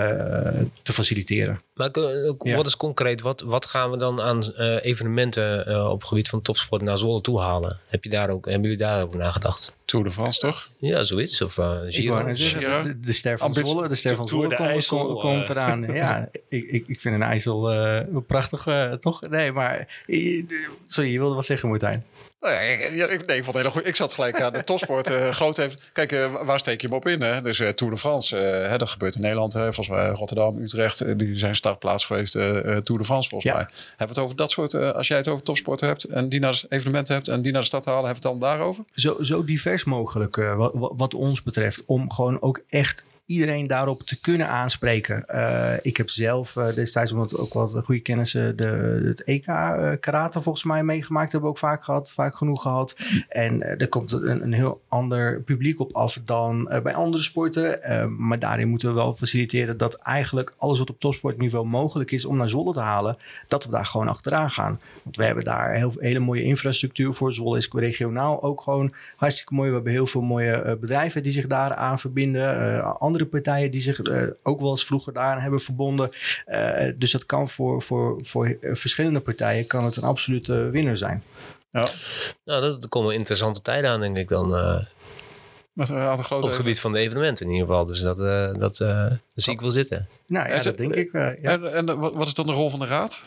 te faciliteren. Maar eh, wat is concreet? Wat, wat gaan we dan aan eh, evenementen eh, op het gebied van topsport naar Zwolle toe halen? Heb je daar ook, hebben jullie daarover nagedacht? Tour de France, toch? Ja, zoiets. Of eh Ik Giro? de, de ster van Zwolle, de ster van Tour Zwolle de komt, IJssel, komt, eh. eraan. ja, ik, ik, ik vind een IJssel eh, wel prachtig, eh, toch? Nee, maar... Sorry, je wilde wat zeggen, Martijn. Nou ja, ik, nee, ik vond het heel goed. Ik zat gelijk aan de topsport. eh, groot heeft. Kijk, eh, waar steek je hem op in? Hè? Dus eh, Tour de France, hè, dat gebeurt in Nederland. Hè? Volgens mij Rotterdam, Utrecht, die zijn startplaats geweest. Tour de France, volgens Ja. mij. Hebben we het over dat soort, als jij het over topsport hebt en die naar evenementen hebt en die naar de stad halen, hebben we het dan daarover? Zo, zo divers mogelijk wat, wat ons betreft. Om gewoon ook echt iedereen daarop te kunnen aanspreken. Eh, ik heb zelf eh, destijds, omdat ook wat goede kennissen, de, het EK eh, karate volgens mij meegemaakt. Hebben ook vaak gehad, vaak genoeg gehad. En er komt een, een heel ander publiek op af dan bij andere sporten. Maar daarin moeten we wel faciliteren dat eigenlijk alles wat op topsportniveau mogelijk is om naar Zwolle te halen, dat we daar gewoon achteraan gaan. Want we hebben daar heel, hele mooie infrastructuur voor. Zwolle is regionaal ook gewoon hartstikke mooi. We hebben heel veel mooie bedrijven die zich daaraan verbinden. Eh, andere partijen die zich eh, ook wel eens vroeger daaraan hebben verbonden. Eh, dus dat kan voor, voor, voor eh, verschillende partijen kan het een absolute winnaar zijn. Ja, Nou, dat, komen interessante tijden aan, denk ik dan. eh, met een aantal op grote het gebied van de evenementen in ieder geval. Dus dat, eh, dat, eh, dat zie ik wel zitten. Nou ja, dat denk ik. ja. En, en wat, wat is dan de rol van de raad?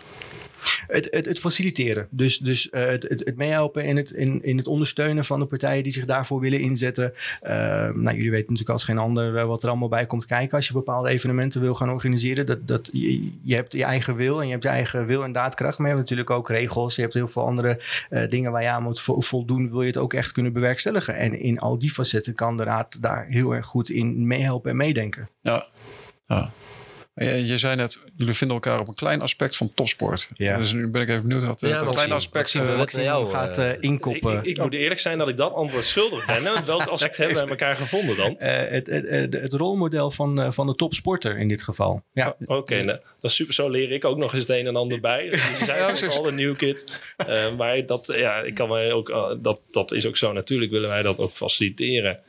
Het, het, faciliteren. Dus, dus uh, het, het, meehelpen in het, in, in het ondersteunen van de partijen die zich daarvoor willen inzetten. Uh, nou, jullie weten natuurlijk als geen ander uh, wat er allemaal bij komt kijken als je bepaalde evenementen wil gaan organiseren. Dat, dat, je, je hebt je eigen wil en je hebt je eigen wil en daadkracht. Maar je hebt natuurlijk ook regels. Je hebt heel veel andere dingen waar je aan moet voldoen. Wil je het ook echt kunnen bewerkstelligen. En in al die facetten kan de raad daar heel erg goed in meehelpen en meedenken. Ja, ja. Je, je zei net, jullie vinden elkaar op een klein aspect van topsport. Ja. Dus nu ben ik even benieuwd wat ja, dat kleine aspect uh, wat jou gaat uh, inkoppen. Ik, ik, ik moet eerlijk zijn dat ik dat antwoord schuldig ben. Welk aspect hebben we elkaar gevonden dan? Uh, het, het, het, rolmodel van, van de topsporter in dit geval. Ja. Oh, Oké, okay, nou, dat is super. Zo leer ik ook nog eens het een en ander bij. Dus je zei ja, al een nieuw kid. maar dat, ja, ik kan mij ook, dat, dat is ook zo. Natuurlijk willen wij dat ook faciliteren.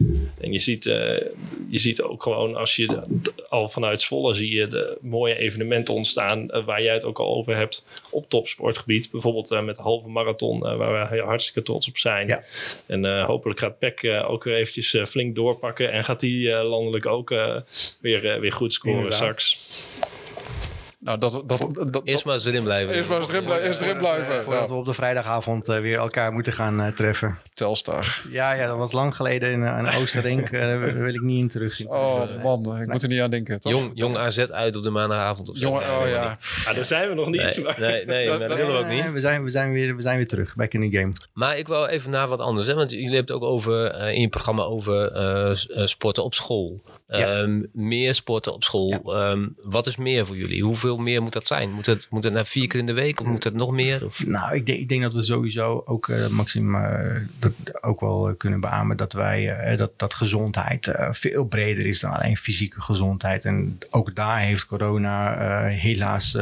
En je ziet, je ziet ook gewoon als je al vanuit Zwolle zie je de mooie evenementen ontstaan waar jij het ook al over hebt op topsportgebied. Bijvoorbeeld met de halve marathon, waar we hartstikke trots op zijn. Ja. En hopelijk gaat PEC ook weer eventjes flink doorpakken en gaat die landelijk ook weer, weer goed scoren Inderdaad. straks. Nou, dat, dat, dat, eerst maar eens erin blijven. Eerst maar erin, blijven. Eerst erin blijven. Voordat we op de vrijdagavond uh, weer elkaar moeten gaan uh, treffen. Telstar. Ja, ja, dat was lang geleden in, uh, in Oosterrink. daar wil ik niet in terug. Oh man, ik moet er niet aan denken. Toch? Jong, jong AZ uit op de maandagavond. Of jong, oh ja. Ah, daar zijn we nog niet. Nee, nee, nee dat, dat willen we ook niet. we, zijn, we, zijn weer, we zijn weer terug, back in the game. Maar ik wil even naar wat anders. Hè? Want jullie hebben het ook over, in je programma over sporten op school. Ja. Um, meer sporten op school. Ja. Um, wat is meer voor jullie? Hoeveel meer moet dat zijn? Moet het, moet het naar vier keer in de week of moet het nog meer? Nou, ik denk, ik denk dat we sowieso ook, uh, dat ook wel uh, kunnen beamen dat wij dat, dat gezondheid veel breder is dan alleen fysieke gezondheid. En ook daar heeft corona helaas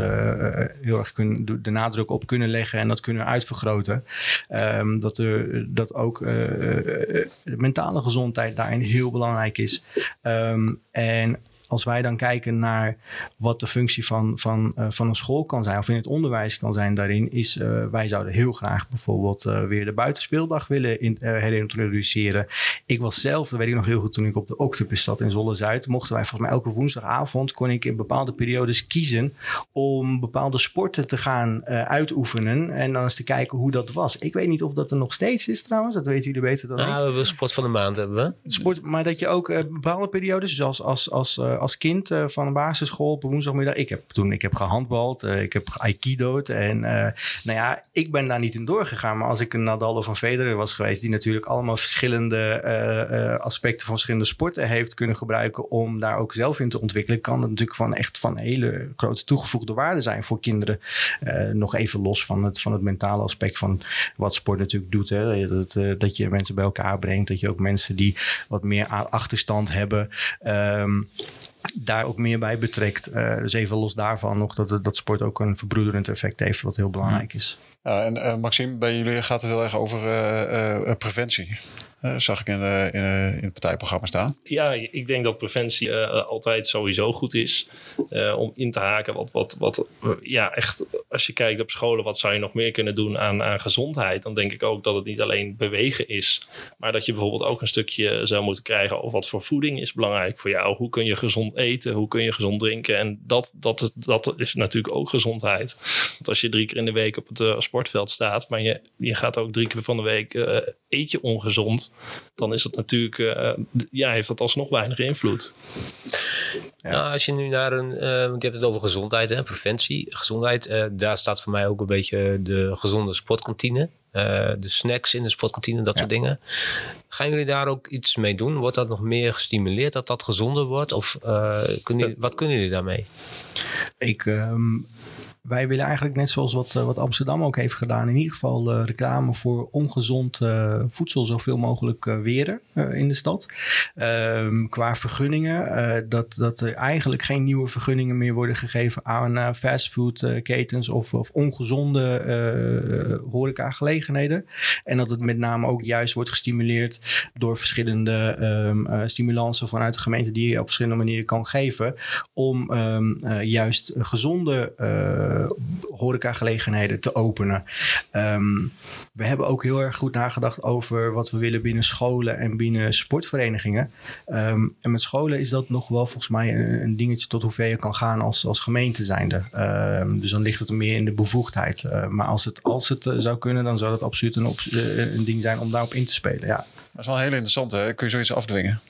heel erg kun, de nadruk op kunnen leggen en dat kunnen uitvergroten. Um, dat, er, dat ook de mentale gezondheid daarin heel belangrijk is. Um, en als wij dan kijken naar wat de functie van, van, uh, van een school kan zijn, of in het onderwijs kan zijn daarin, is uh, wij zouden heel graag bijvoorbeeld uh, weer de buitenspeeldag willen in, herintroduceren. Ik was zelf, dat weet ik nog heel goed, toen ik op de Octopus zat in Zolle-Zuid, mochten wij volgens mij elke woensdagavond, kon ik in bepaalde periodes kiezen om bepaalde sporten te gaan uitoefenen en dan eens te kijken hoe dat was. Ik weet niet of dat er nog steeds is trouwens, dat weten jullie beter dan ja, ik. we hebben sport van de maand, hebben we. Sport, maar dat je ook bepaalde periodes, zoals als, als, als als kind uh, van een basisschool op woensdagmiddag. Ik heb toen ik heb gehandbald, uh, ik heb aikido'd. En uh, nou ja, ik ben daar niet in doorgegaan. Maar als ik een Nadal of een Federer was geweest, die natuurlijk allemaal verschillende aspecten van verschillende sporten heeft kunnen gebruiken om daar ook zelf in te ontwikkelen, kan het natuurlijk van echt van hele grote toegevoegde waarde zijn voor kinderen. nog even los van het, van het mentale aspect van wat sport natuurlijk doet. Hè? Dat, dat je mensen bij elkaar brengt. Dat je ook mensen die wat meer achterstand hebben. Um, daar ook meer bij betrekt. Uh, dus even los daarvan nog dat, dat sport ook een verbroederend effect heeft, wat heel belangrijk is. Ja, en uh, Maxime, bij jullie gaat het heel erg over uh, preventie. Uh, zag ik in, de, in, de, in, het partijprogramma staan. Ja, ik denk dat preventie altijd sowieso goed is om in te haken. Wat, wat, wat, ja, echt, als je kijkt op scholen, wat zou je nog meer kunnen doen aan, aan gezondheid? Dan denk ik ook dat het niet alleen bewegen is, maar dat je bijvoorbeeld ook een stukje zou moeten krijgen of wat voor voeding is belangrijk voor jou. Hoe kun je gezond eten? Hoe kun je gezond drinken? En dat, dat, dat is natuurlijk ook gezondheid. Want als je drie keer in de week op het sportveld staat, maar je, je gaat ook drie keer van de week eet je ongezond dan is het natuurlijk, uh, ja, heeft dat alsnog weinig invloed. Ja. Nou, als je nu naar een, uh, want je hebt het over gezondheid, hè, preventie, gezondheid. Uh, daar staat voor mij ook een beetje de gezonde sportkantine. de snacks in de sportkantine, dat soort dingen. Gaan jullie daar ook iets mee doen? Wordt dat nog meer gestimuleerd, dat dat gezonder wordt? Of kunnen, wat kunnen jullie daarmee? Ik, um, wij willen eigenlijk net zoals wat, eh, wat Amsterdam ook heeft gedaan, in ieder geval uh, reclame voor ongezond uh, voedsel zoveel mogelijk uh, weren in de stad. Um, qua vergunningen, dat, dat er eigenlijk geen nieuwe vergunningen meer worden gegeven aan fastfoodketens of, of ongezonde horecagelegenheden. En dat het met name ook juist wordt gestimuleerd door verschillende um, stimulansen vanuit de gemeente die je op verschillende manieren kan geven om um, juist gezonde horecagelegenheden te openen. Ehm, we hebben ook heel erg goed nagedacht over wat we willen binnen scholen en binnen sportverenigingen. Ehm, en met scholen is dat nog wel volgens mij een, dingetje tot hoever je kan gaan als, als gemeente zijnde. Um, dus dan ligt het meer in de bevoegdheid. Uh, maar als het, als het uh, zou kunnen, dan zou dat absoluut een, een ding zijn om daarop in te spelen. Ja. Dat is wel heel interessant. Hè? Kun je zoiets afdwingen?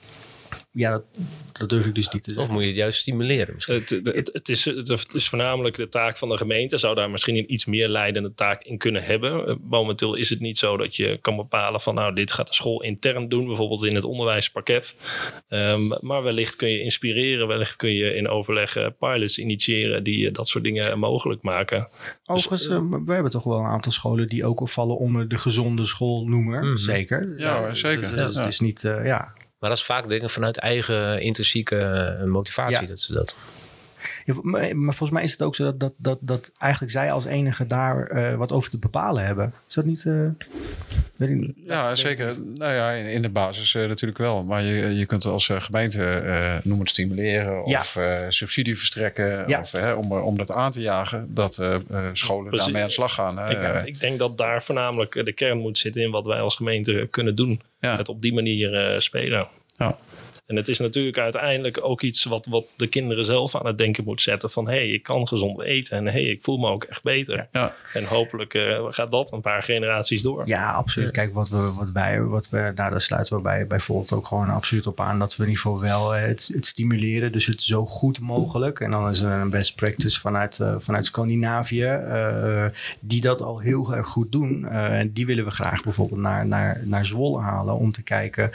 Ja, dat, dat, durf ik dus niet te zeggen. Of moet je het juist stimuleren? Het, het, het, is, het is voornamelijk de taak van de gemeente. Zou daar misschien een iets meer leidende taak in kunnen hebben. Momenteel is het niet zo dat je kan bepalen van nou dit gaat de school intern doen. Bijvoorbeeld in het onderwijspakket. Um, maar wellicht kun je inspireren. Wellicht kun je in overleg pilots initiëren die dat soort dingen mogelijk maken. Overigens, dus, uh, we hebben toch wel een aantal scholen die ook al vallen onder de gezonde schoolnoemer. Mm -hmm. Zeker. Ja, ja zeker. Dus, dus ja. Het is niet, uh, ja... Maar dat is vaak dingen vanuit eigen intrinsieke motivatie ja. dat ze dat. Ja, maar, maar, volgens mij is het ook zo dat, dat, dat, dat eigenlijk zij als enige daar uh, wat over te bepalen hebben. Is dat niet? Uh, ja, zeker. Nou ja, in, in de basis uh, natuurlijk wel. Maar je, je kunt als gemeente noem het stimuleren ja. of subsidie verstrekken. Ja. Of om, om dat aan te jagen dat scholen Precies. daarmee aan de slag gaan. Ik, ik, denk dat daar voornamelijk de kern moet zitten in wat wij als gemeente kunnen doen. Ja. Het op die manier spelen. Ja. En het is natuurlijk uiteindelijk ook iets wat, wat de kinderen zelf aan het denken moet zetten. Van hé, hey, ik kan gezond eten en hé, hey, ik voel me ook echt beter. Ja. En hopelijk uh, gaat dat een paar generaties door. Ja, absoluut. Kijk, wat we, wat wij, wat we, nou, daar sluiten we bij, bijvoorbeeld ook gewoon absoluut op aan. Dat we in ieder geval wel het, het stimuleren. Dus het zo goed mogelijk. En dan is er een best practice vanuit, uh, vanuit Scandinavië. Uh, die dat al heel erg goed doen. en die willen we graag bijvoorbeeld naar, naar, naar Zwolle halen. Om te kijken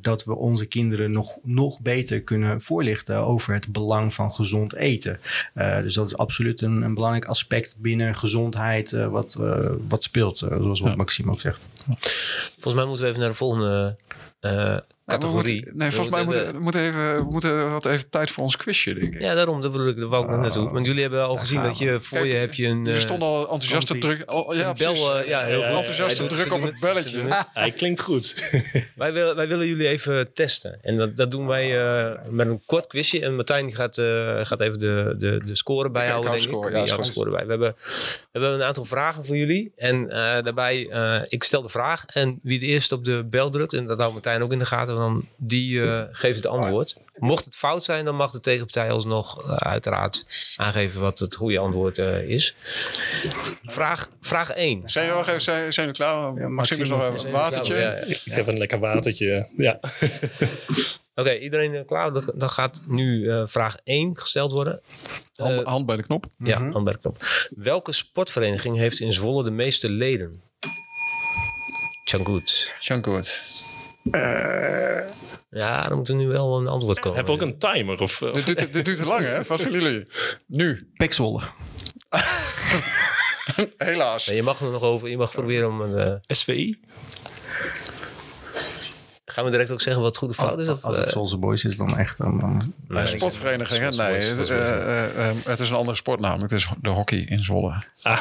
dat we onze kinderen nog, nog beter kunnen voorlichten over het belang van gezond eten. Uh, dus dat is absoluut een, een, belangrijk aspect binnen gezondheid uh, wat, uh, wat speelt, zoals wat ja. Maxime ook zegt. Volgens mij moeten we even naar de volgende categorie. Moeten, nee, volgens mij moeten we moeten even, we moeten wat even tijd voor ons quizje, denk ik. Ja, daarom, dat bedoel ik, daar wou ik nog naartoe. Want jullie hebben al gezien dat je voor Kijk, je heb je een... Je stond al enthousiast te druk. Oh, ja, bel, uh, ja, heel ja, enthousiast te druk op het belletje. Hij klinkt goed. wij, wil, wij willen jullie even testen. En dat, dat doen wij uh, met een kort quizje. En Martijn gaat, uh, gaat even de, de, de score bijhouden, denk score, ik. Ja, score bij. We hebben, we hebben een aantal vragen voor jullie. En daarbij, ik stel de vraag. En wie het eerst op de bel drukt, en dat houdt Martijn ook in de gaten, dan die uh, geeft het antwoord. Mocht het fout zijn, dan mag de tegenpartij alsnog uh, uiteraard aangeven wat het goede antwoord uh, is. Vraag, vraag 1. Zijn jullie nog even zijn, zijn jullie klaar? Ja, Maxime is nog even een watertje. Ja, ja. Ik heb een lekker watertje. Ja. Oké, okay, iedereen klaar? Dan, dan gaat nu vraag 1 gesteld worden. Hand, hand, bij de knop. Ja, mm -hmm. hand bij de knop. Welke sportvereniging heeft in Zwolle de meeste leden? Tjangoed. Tjangoed. Uh, ja, dan moet er nu wel een antwoord komen. Heb je ook een timer? Of, of? Dit, duurt, dit duurt te lang, hè? Vinden jullie? Nu. Pexwolle. Helaas. Nee, je mag er nog over. Je mag proberen om een... Uh... SVI? Gaan we direct ook zeggen wat goed of fout is? Of, als het Solse Boys is, dan echt... Dan, dan... Nee, sportvereniging, hè? Nee, het, uh, uh, het is een andere sport namelijk. Het is de hockey in Zwolle. Ah.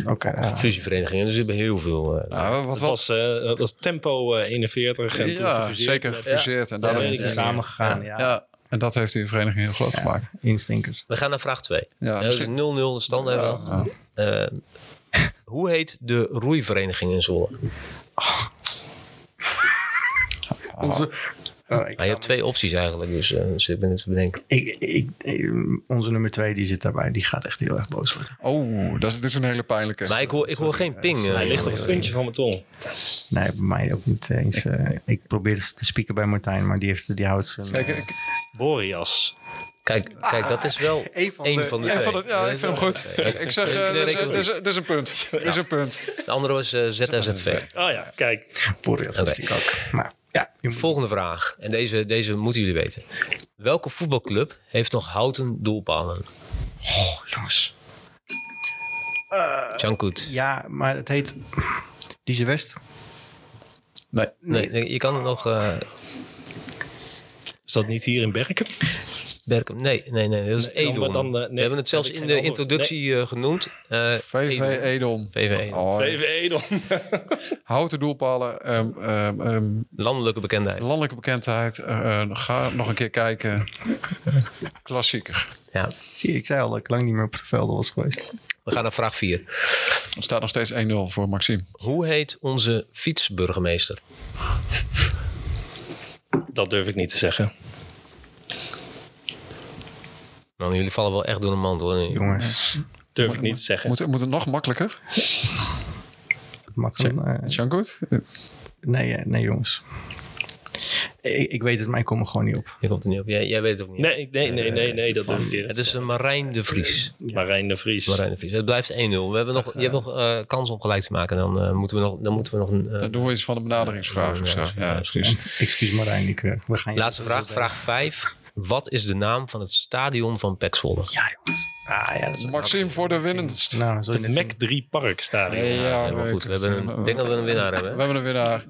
Oké. Okay, ja. Fusieverenigingen, dus we hebben heel veel. Uh, nou, wat, wat was, uh, was Tempo uh, 41. En ja, zeker gefuseerd. En daar zijn samen gegaan. Ja. ja. En dat heeft die vereniging heel groot ja, gemaakt. Instinkers. We gaan naar vraag 2. Ja, dat is 0-0 de stand hebben ja. Hoe heet de roeivereniging in Zwolle? Oh. Onze, Oh, maar je hebt twee opties eigenlijk, dus, uh, dus ik ben het te bedenken. Ik, ik, onze nummer twee die zit daarbij, die gaat echt heel erg boos worden. Oh, dat is, een hele pijnlijke. Maar ik hoor, ik hoor geen ping. Uh, Hij ligt op het puntje van mijn tong. Nee, bij mij ook niet eens. Uh, ik probeer te spieken bij Martijn, maar die, heeft, die houdt zijn... Kijk, ik, Boreas. Kijk, kijk, dat is wel een van de, een van de ja, twee. Van ja, ik vind hem goed. ik zeg, uh, dit, is, dit, is, een punt. Is een punt. De andere was uh, ZSZV. Oh ja, kijk. Boreas okay. ik ook. Maar, ja, Volgende vraag. En deze, deze moeten jullie weten. Welke voetbalclub heeft nog houten doelpalen? Oh, jongens. Chankut. Ja, maar het heet Diese West. Nee. nee. nee je kan het nog... Uh... Is dat niet hier in Berken? Nee, nee, nee. Dat is Nee, dan, eh, nee, We hebben het zelfs in de introductie eh, genoemd. Eh, VV Edon. Edon. VV Edon. Oh, VVE dan. houten doelpalen. ehm, ehm, ehm, Landelijke bekendheid. landelijke bekendheid. ga nog een keer kijken. Klassieker. Ja. Zie ik zei al dat ik lang niet meer op de velden was geweest. We gaan naar vraag 4. Er staat nog steeds 1-0 voor Maxime. Hoe heet onze fietsburgemeester? Dat durf ik niet te zeggen. Man, jullie vallen wel echt door de mand hoor. Jongens, Durf ik niet te zeggen. Moet, moet het nog makkelijker? eh, Is Jan goed? nee, eh, nee, jongens. Ik, ik weet het, maar ik kom er gewoon niet op. Je komt er niet op. Jij, jij weet het ook niet. Nee, nee, nee, nee, nee, dat durf ik niet. Het is een Marijn de Vries. Marijn de Vries. Marijn de Vries. Het blijft 1-0. We hebben nog, je hebt nog eh, kans om gelijk te maken. Dan, eh, moeten, we nog, dan moeten we nog een... eh, Dan doen we iets van de benaderingsvraag of zo. Ja, precies. Excuus Marijn, ik, eh, we gaan je- laatste vraag, vraag 5. Wat is de naam van het stadion van Pek? Ja, jongens. Ah, ja, dat Maxime voor de winnendst. Nou, zo net Mac 3 Park Stadion. Ja, Helemaal goed. We hebben een, ik denk dat we een winnaar hebben. We hebben een winnaar.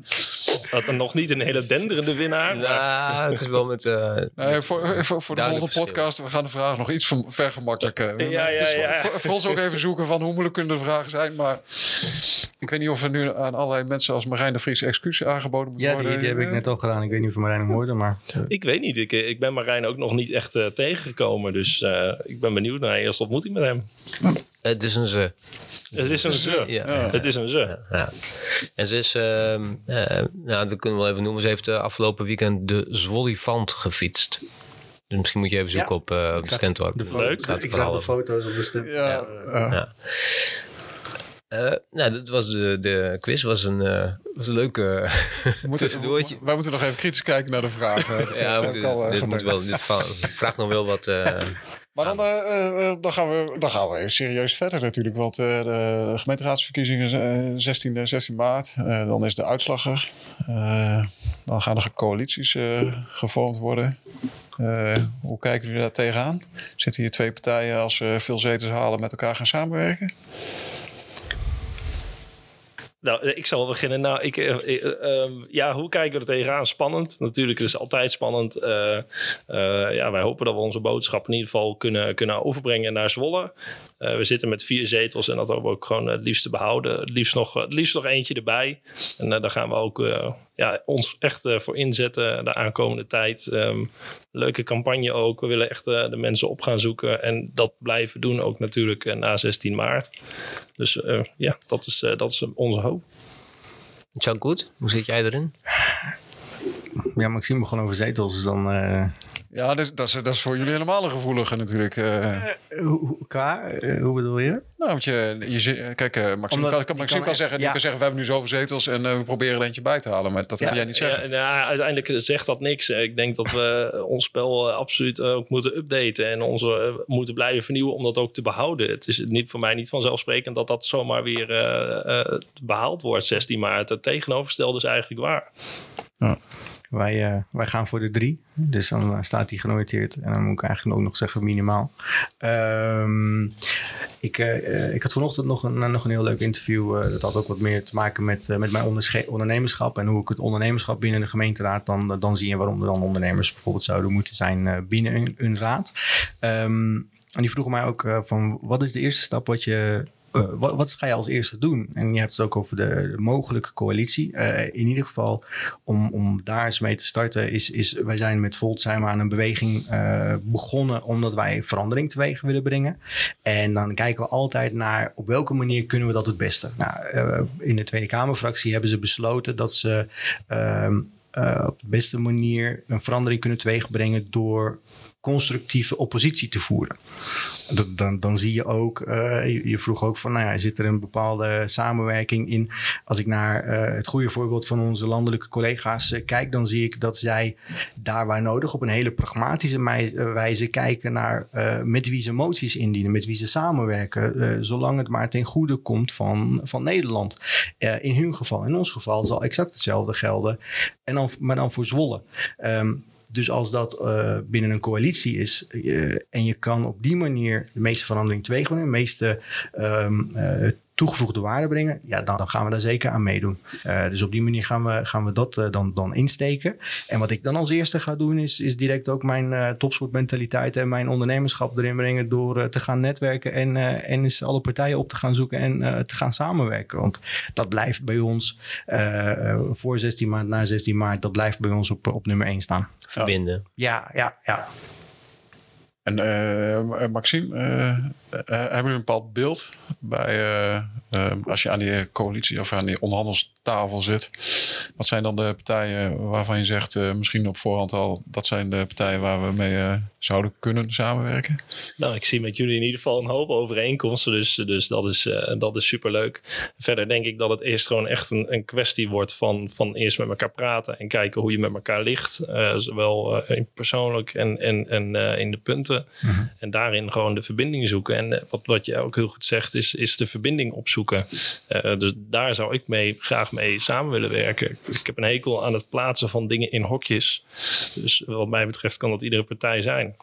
Dat nog niet een hele denderende winnaar. maar- het is wel met... eh, Nee, voor, voor, voor de volgende podcast, we gaan de vraag nog iets ver- vergemakkelijken. Ja, ja, Dus voor- ja. Voor, voor ons ook even zoeken van hoe moeilijk kunnen de vragen zijn. Maar ik weet niet of er nu aan allerlei mensen als Marijn de Vries excuus aangeboden moet Ja, worden. die, die heb ik net al gedaan. Ik weet niet of Marijn hem hoorde, maar... eh, Ik weet niet. Ik, ik ben Marijn ook nog niet echt eh, tegengekomen. Dus eh, ik ben benieuwd naar eerste ontmoeting met hem. het is een ze. Het is een ze. Ja. Het is een ze. Ja. En ze is, ehm, eh, nou, dat kunnen we wel even noemen. Ze heeft uh, afgelopen weekend de Zwolifant gefietst. Dus misschien moet je even zoeken Ja. op, uh, op de Stentor. De Leuk. ik zag de foto's op de stem. Ja, ja. Ja. Eh, nou, dat was de, de quiz. was een, eh, was een leuke We moeten, tussendoortje. wij moeten nog even kritisch kijken naar de vragen. Ja, we al, eh, dit, moet wel, dit vraagt nog wel wat. Maar dan, eh, eh, eh, dan, gaan we, dan gaan we even serieus verder natuurlijk. Want de gemeenteraadsverkiezingen zijn eh, 16, eh, 16 maart. Dan is de uitslag er. Dan gaan er coalities gevormd worden. Hoe kijken jullie daar tegenaan? Zitten hier twee partijen als ze veel zetels halen met elkaar gaan samenwerken? Nou, eh, ik zal beginnen. Nou, ik, eh, eh, ehm, ja, hoe kijken we er tegenaan? Spannend. Natuurlijk, het is altijd spannend. Ja, wij hopen dat we onze boodschap in ieder geval kunnen, kunnen overbrengen naar Zwolle. We zitten met vier zetels en dat hebben we ook gewoon het liefst behouden. Het liefst nog, het liefst nog eentje erbij. En daar gaan we ook ja, ons echt eh, voor inzetten de aankomende tijd. Ehm, leuke campagne ook. We willen echt eh, de mensen op gaan zoeken. En dat blijven doen ook natuurlijk eh, na 16 maart. Dus eh, ja, dat is, eh, dat is onze hoop. Chuck Good, hoe zit jij erin? Ja, Maxime begon over zetels, dus dan... Ja, dat is, dat, is, dat is voor jullie helemaal een gevoelige natuurlijk. eh. hoe, hoe- qua, eh, hoe bedoel je? nou, want je, je kijk, eh, Maxime, Omdat kan, Maxime kan- kan, zeggen, ja. kan zeggen, we hebben nu zoveel zetels en eh, we proberen er eentje bij te halen. Maar dat Ja, kan jij niet zeggen. Ja, nou, uiteindelijk zegt dat niks. Ik denk dat we ons spel absoluut ook moeten updaten en onze moeten blijven vernieuwen om dat ook te behouden. Het is niet, voor mij niet vanzelfsprekend dat dat zomaar weer eh, eh, behaald wordt 16 maart. Het tegenovergestelde is eigenlijk waar. Wij, eh, wij gaan voor de drie. Dus dan eh, staat die genoteerd. En dan moet ik eigenlijk ook nog zeggen minimaal. Ehm, ik, eh, ik had vanochtend nog een, nog een heel leuk interview. dat had ook wat meer te maken met, met mijn ondernemerschap. En hoe ik het ondernemerschap binnen de gemeenteraad... dan, dan zie je waarom er dan ondernemers bijvoorbeeld zouden moeten zijn binnen een, raad. Ehm, en die vroegen mij ook van... wat is de eerste stap wat je... eh, wat, wat ga je als eerste doen? En je hebt het ook over de, mogelijke coalitie. Eh, in ieder geval, om, om daar eens mee te starten, is, is wij zijn met Volt zijn we aan een beweging eh, begonnen omdat wij verandering teweeg willen brengen. En dan kijken we altijd naar op welke manier kunnen we dat het beste. Nou, in de Tweede Kamerfractie hebben ze besloten dat ze ehm, eh, op de beste manier een verandering kunnen teweegbrengen door constructieve oppositie te voeren. Dan, dan, zie je ook, eh, je, vroeg ook van, nou ja, zit er een bepaalde samenwerking in? Als ik naar eh, het goede voorbeeld van onze landelijke collega's eh, kijk, dan zie ik dat zij daar waar nodig op een hele pragmatische wijze kijken naar met wie ze moties indienen, met wie ze samenwerken, zolang het maar ten goede komt van, van Nederland. In hun geval, in ons geval zal exact hetzelfde gelden, en dan, maar dan voor Zwolle. Ehm, dus als dat eh, binnen een coalitie is eh, en je kan op die manier de meeste verandering teweegbrengen, de meeste eh, toegevoegde waarde brengen, ja, dan, dan gaan we daar zeker aan meedoen. Uh, dus op die manier gaan we, gaan we dat uh, dan, dan insteken. En wat ik dan als eerste ga doen, is, is direct ook mijn uh, topsportmentaliteit en mijn ondernemerschap erin brengen door te gaan netwerken en, en eens alle partijen op te gaan zoeken en te gaan samenwerken. Want dat blijft bij ons voor 16 maart, na 16 maart, dat blijft bij ons op, op nummer 1 staan. Verbinden. Ja, ja, ja. En uh, Maxime, uh, hebben jullie een bepaald beeld bij, als je aan die coalitie of aan die onderhandelstafel zit? Wat zijn dan de partijen waarvan je zegt, misschien op voorhand al, dat zijn de partijen waar we mee zouden kunnen samenwerken? Nou, ik zie met jullie in ieder geval een hoop overeenkomsten, dus, dus dat, is, dat is superleuk. Verder denk ik dat het eerst gewoon echt een, een kwestie wordt van, van eerst met elkaar praten en kijken hoe je met elkaar ligt. zowel persoonlijk en, en, en in de punten. Mhm. En daarin gewoon de verbinding zoeken. En eh, wat, wat je ook heel goed zegt, is, is de verbinding opzoeken. Uh, dus daar zou ik mee, graag mee samen willen werken. Ik heb een hekel aan het plaatsen van dingen in hokjes. Dus wat mij betreft kan dat iedere partij zijn.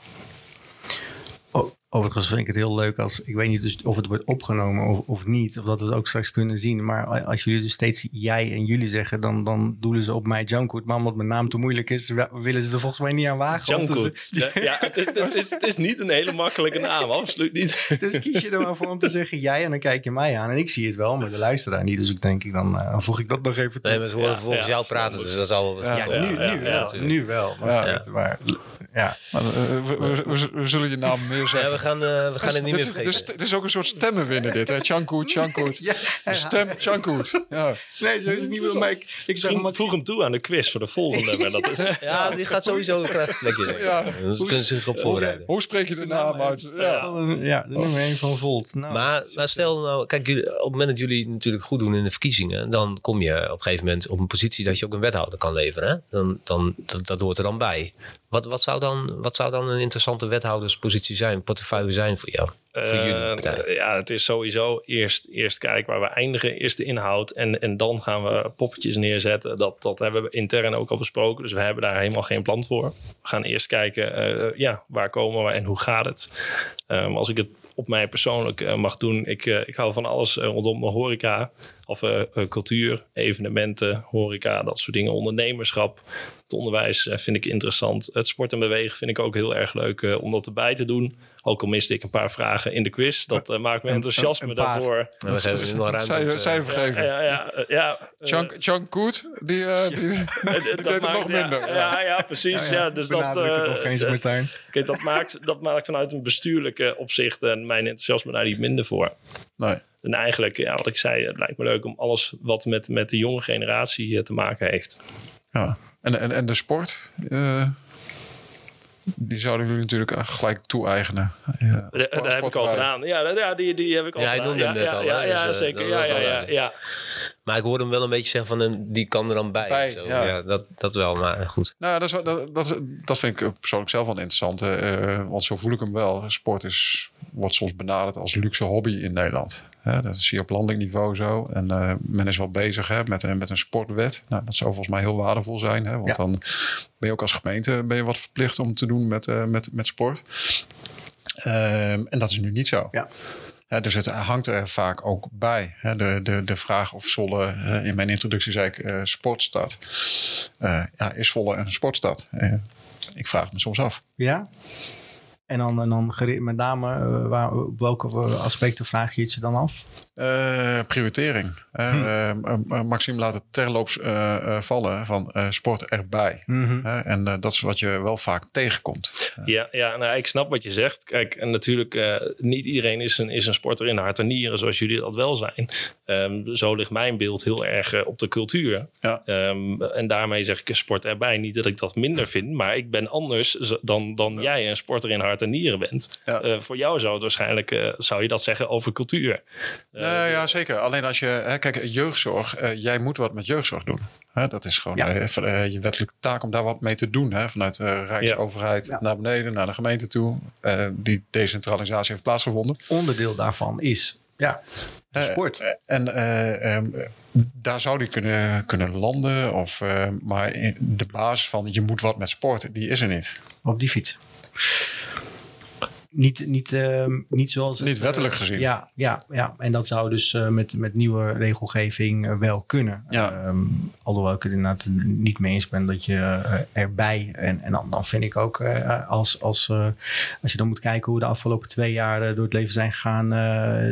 Overigens vind ik het heel leuk als, ik weet niet dus of het wordt opgenomen of, of niet, of dat we het ook straks kunnen zien. Maar als jullie dus steeds jij en jullie zeggen, dan, dan doelen ze op mij Junkwood. Maar omdat mijn naam te moeilijk is, willen ze er volgens mij niet aan wagen. Junkwood. Ja, ja het, is, het, is, het is niet een hele makkelijke naam, absoluut niet. Dus kies je er maar voor om te zeggen jij en dan kijk je mij aan. En ik zie het wel, maar de luisteraar niet. Dus ik denk ik, dan uh, voeg ik dat nog even toe. Nee, maar ze horen volgens jou praten, dus dat zal... Ja, nu, nu wel. Nu wel. Maar, maar ja. Maar, we, we, we, we, zullen je naam meer zeggen gaan, uh, we gaan het niet meer vergeten. Dus, dit is ook een soort stemmen winnen dit, hè? Chankoet, Chankoet. ja, Stem, Chankoet. Ja. Nee, zo is het niet meer. Maar ik, ik zeg maar... Voeg hem toe aan de quiz voor de volgende. maar dat is, ja, die gaat sowieso een graag plekje ja. Dus kunnen ze zich op voorbereiden. Hoe spreek je de naam uit? Ja, ja de nummer 1 van Volt. Nou, maar, maar stel nou, kijk, op het moment dat jullie natuurlijk goed doen in de verkiezingen, dan kom je op een gegeven moment op een positie dat je ook een wethouder kan leveren. Hè? Dan, dan, dat, dat hoort er dan bij. Wat, wat, zou dan, wat zou dan een interessante wethouderspositie zijn, portefeuille zijn voor jou? Voor jullie uh, ja, het is sowieso eerst, eerst kijken waar we eindigen, eerst de inhoud. En, en dan gaan we poppetjes neerzetten. Dat, dat hebben we intern ook al besproken. Dus we hebben daar helemaal geen plan voor. We gaan eerst kijken, uh, ja, waar komen we en hoe gaat het? Um, als ik het op mij persoonlijk uh, mag doen. Ik, uh, ik hou van alles uh, rondom de horeca. Of cultuur, evenementen, horeca, dat soort dingen. Ondernemerschap, het onderwijs vind ik interessant. Het sport en bewegen vind ik ook heel erg leuk om dat erbij te doen. Ook al miste ik een paar vragen in de quiz. Dat uh, maakt me enthousiasme een, daarvoor. We hebben nog ruimte. Cijfer geven. Ja, ja, ja, Chunk, die, uh, die, die deed het nog minder. Ja, ja, precies. Ja, dus dat, uh, nog eens, Martijn. Kijk, dat, maakt, dat maakt vanuit een bestuurlijke opzicht mijn enthousiasme daar niet minder voor. Nee. En eigenlijk, ja, wat ik zei, het lijkt me leuk om alles wat met, met de jonge generatie te maken heeft. Ja, en, en, en de sport? die zouden jullie natuurlijk gelijk toe-eigenen. Ja, daar heb ik al gedaan. Ja, ja die, die heb ik al ja, gedaan. Ja, net ja, al. Ja, ja, dus, zeker. Ja, ja, ja, ja. Maar ik hoorde hem wel een beetje zeggen van hem, die kan er dan bij. bij zo. Ja. ja. dat, dat wel, maar goed. Nou, dat, is, dat, dat, dat vind ik persoonlijk zelf wel interessant. Uh, want zo voel ik hem wel. Sport is, wordt soms benaderd als luxe hobby in Nederland. Dat zie je op landelijk niveau zo. En uh, men is wel bezig hè, met, een, met een sportwet. Nou, dat zou volgens mij heel waardevol zijn. Hè, want ja. dan ben je ook als gemeente ben je wat verplicht om te doen met, uh, met, met sport. Um, en dat is nu niet zo. Ja. Dus het hangt er vaak ook bij. De, de, de vraag of Zwolle, in mijn introductie zei ik uh, sportstad. Uh, ja, is Zwolle een sportstad? Ik vraag me soms af. Ja? En dan, en dan met name, waar, welke aspecten vraag je het je dan af? Uh, prioritering. Uh, uh, Maxime laat het terloops vallen van sport erbij. Mm-hmm. en dat is wat je wel vaak tegenkomt. Ja, ja nou, ik snap wat je zegt. Kijk, en natuurlijk, niet iedereen is een, is een sporter in hart en nieren zoals jullie dat wel zijn. Um, zo ligt mijn beeld heel erg op de cultuur. Ja. Um, en daarmee zeg ik sport erbij. Niet dat ik dat minder vind, maar ik ben anders dan, dan ja. jij een sporter in hart en nieren bent. Ja. voor jou zou het waarschijnlijk, zou je dat zeggen over cultuur. Uh, ja, zeker. Alleen als je, hè, kijk, jeugdzorg, uh, jij moet wat met jeugdzorg doen. Hè, dat is gewoon ja. uh, je wettelijke taak om daar wat mee te doen. Hè, vanuit de Rijksoverheid ja. naar beneden, naar de gemeente toe. die decentralisatie heeft plaatsgevonden. Onderdeel daarvan is ja, sport. en um, daar zou die kunnen, kunnen landen. Of, maar de basis van je moet wat met sport, die is er niet. Op die fiets. Niet, niet, ehm, niet zoals... het, Niet wettelijk eh, gezien. Ja, ja, ja, en dat zou dus eh, met, met nieuwe regelgeving eh, wel kunnen. Ja. Ehm, alhoewel ik het inderdaad niet mee eens ben dat je erbij... En, en dan, dan vind ik ook als, als, als je dan moet kijken hoe de afgelopen twee jaar door het leven zijn gegaan...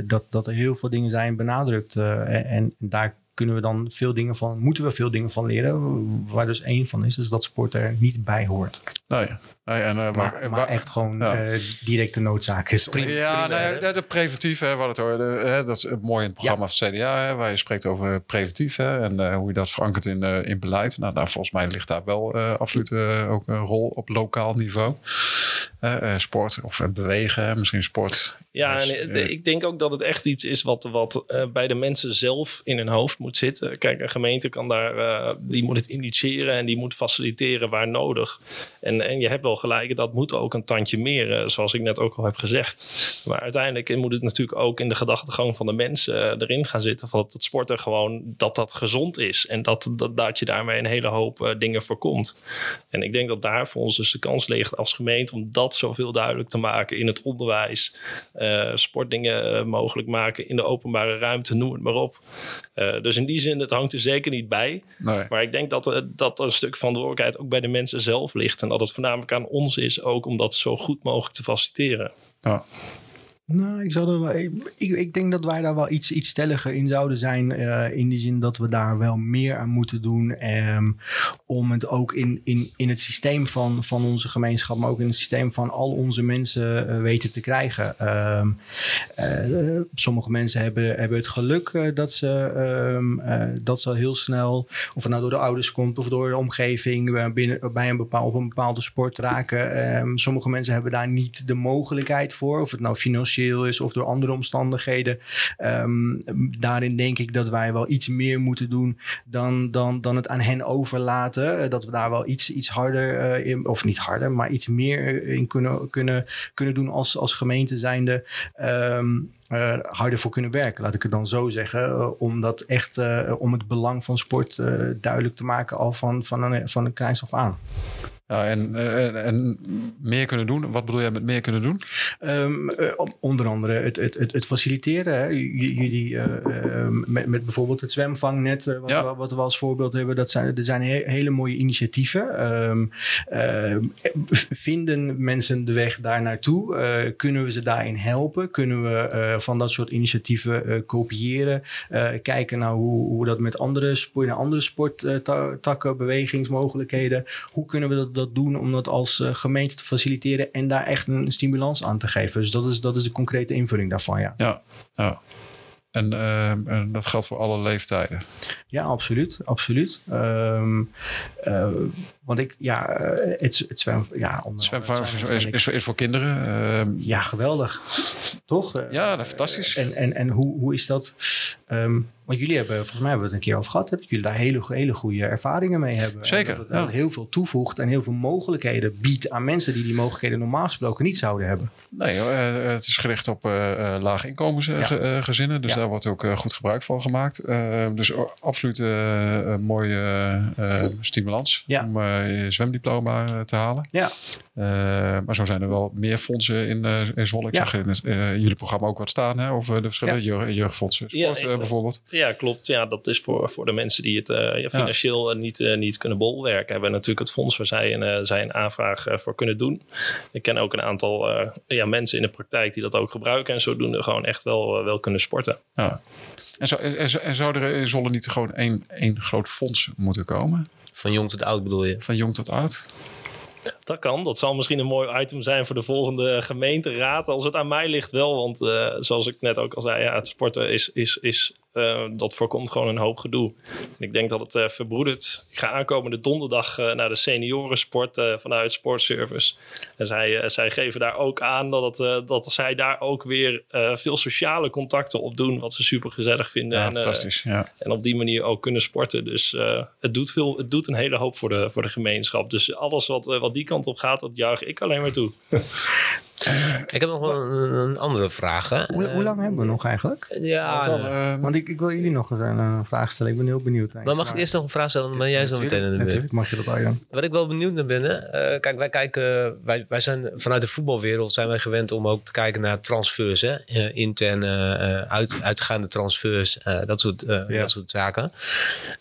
dat, dat er heel veel dingen zijn benadrukt. en, en daar kunnen we dan veel dingen van, moeten we veel dingen van leren. Waar dus één van is, is dat sport er niet bij hoort. Nee. nee en, eh, Maar, echt gewoon ja. eh, directe noodzaak is. Ja, nou ja, de, de preventief, hè, wat het hoorde, hè, dat is mooi in het programma van het CDA, hè, waar je spreekt over preventief hè, en eh, hoe je dat verankert in, eh, in beleid. Nou, daar, volgens mij ligt daar wel eh, absoluut eh, ook een rol op lokaal niveau. Eh, eh, sport of bewegen, misschien sport. Ja, Dus, en eh, ik denk ook dat het echt iets is wat, wat bij de mensen zelf in hun hoofd moet zitten. Kijk, een gemeente kan daar, die moet het initiëren en die moet faciliteren waar nodig. En, en je hebt wel gelijk, dat moet ook een tandje meer, zoals ik net ook al heb gezegd. Maar uiteindelijk moet het natuurlijk ook in de gedachtegang van de mensen erin gaan zitten. Van dat sporten gewoon, dat dat gezond is. En dat, dat, dat je daarmee een hele hoop dingen voorkomt. En ik denk dat daar voor ons dus de kans ligt als gemeente om dat zoveel duidelijk te maken in het onderwijs eh, sportdingen eh, mogelijk maken in de openbare ruimte, noem het maar op. Eh, dus in die zin, het hangt er zeker niet bij. Nee. Maar ik denk dat, er- dat een stuk verantwoordelijkheid ook bij de mensen zelf ligt. En dat het voornamelijk aan ons is ook om dat zo goed mogelijk te faciliteren. Ja. Nou, ik, zou er wel, ik, ik denk dat wij daar wel iets, iets stelliger in zouden zijn. eh, in die zin dat we daar wel meer aan moeten doen. ehm, om het ook in, in, in het systeem van, van onze gemeenschap, maar ook in het systeem van al onze mensen eh, weten te krijgen. Ehm, eh, sommige mensen hebben, hebben het geluk dat, ze, ehm, eh, dat ze heel snel, of het nou door de ouders komt of door de omgeving, binnen, bij een bepaal, op een bepaalde sport raken. Sommige mensen hebben daar niet de mogelijkheid voor, of het nou financieel is of door andere omstandigheden. Ehm, daarin denk ik dat wij wel iets meer moeten doen dan, dan, dan het aan hen overlaten. Eh, dat we daar wel iets, iets harder, eh, in, of niet harder, maar iets meer in kunnen, kunnen, kunnen doen als, als gemeente zijnde. Eh, harder voor kunnen werken, laat ik het dan zo zeggen. eh, om dat echt, om het belang van sport duidelijk te maken al van, van, een, van een kleins aan. Ja, en, eh, en, en meer kunnen doen. Wat bedoel jij met meer kunnen doen? Ehm, eh, onder andere het, het, het, het faciliteren. Hè. Jullie eh, eh, met, met bijvoorbeeld het zwemvangnet, wat, Ja. we, wat we als voorbeeld hebben. Dat zijn, er zijn he- hele mooie initiatieven. Ehm, ehm, vinden mensen de weg daar naartoe? Kunnen we ze daarin helpen? Kunnen we van dat soort initiatieven kopiëren? Kijken naar hoe, hoe dat met andere, andere sporttakken, bewegingsmogelijkheden. Hoe kunnen we dat, dat doen om dat als eh, gemeente te faciliteren en daar echt een stimulans aan te geven? Dus dat is, dat is de concrete invulling daarvan, ja. Ja, ja. En, eh, en dat geldt voor alle leeftijden. Ja, absoluut. absoluut. Ehm, eh, want ik, ja, het, het zwem, ja, andere is, is, voor kinderen. eh, ja, geweldig. Toch? Ja, dat is fantastisch. En, en, en hoe, hoe is dat? Ehm, want jullie hebben, volgens mij hebben we het een keer over gehad, dat jullie daar hele, hele goede ervaringen mee hebben. Zeker, En dat het ja. heel veel toevoegt en heel veel mogelijkheden biedt aan mensen die die mogelijkheden normaal gesproken niet zouden hebben. Nee, eh, het is gericht op eh eh lage inkomensgezinnen. dus Ja. daar wordt ook goed gebruik van gemaakt. Dus absoluut een mooie stimulans om je zwemdiploma te halen. Ja. Eh, maar zo zijn er wel meer fondsen in, eh in Zwolle. Ik Ja. zag in het, eh, jullie programma ook wat staan hè, over de verschillende jeugd- jeugdfondsen. Sport bijvoorbeeld. Ja, klopt. Ja, dat is voor, voor de mensen die het eh, ja, financieel niet, niet kunnen bolwerken. Hebben we natuurlijk het fonds waar zij een, eh, zij een aanvraag voor kunnen doen. Ik ken ook een aantal eh, ja, mensen in de praktijk die dat ook gebruiken. En zodoende gewoon echt wel, wel kunnen sporten. Ja. En, zo, en zou er in Zwolle niet gewoon één, één groot fonds moeten komen? Van jong tot oud bedoel je? Van jong tot oud? Dat kan. Dat zal misschien een mooi item zijn voor de volgende gemeenteraad. Als het aan mij ligt wel. Want eh, zoals ik net ook al zei, ja, het sporten is, is, is, eh, dat voorkomt gewoon een hoop gedoe. En ik denk dat het eh verbroedert. Ik ga aankomende donderdag eh, naar de seniorensport eh, vanuit Sportservice. En zij, zij geven daar ook aan dat, het, eh, dat zij daar ook weer eh, veel sociale contacten op doen. Wat ze super gezellig vinden. Ja, en, eh, fantastisch. Ja. en op die manier ook kunnen sporten. Dus eh, het, doet veel, het doet een hele hoop voor de, voor de gemeenschap. Dus alles wat, wat die kant op gaat, dat juich ik alleen maar toe. Ik heb nog wel een, een andere vraag. Hè. Hoe, hoe lang hebben we nog eigenlijk? Ja, Want dan, eh, eh, Want ik, ik wil jullie nog eens een, een vraag stellen. Ik ben heel benieuwd. maar mag ik eerst nog een vraag stellen? Dan ben jij zo meteen in de beurt. Natuurlijk mag je dat, Arjan. Wat ik wel benieuwd naar ben, eh, kijk, wij kijken, wij, wij zijn vanuit de voetbalwereld zijn wij gewend om ook te kijken naar transfers, hè, Eh, interne, eh, uit, uitgaande transfers, eh, dat, soort, eh, Ja. dat soort zaken.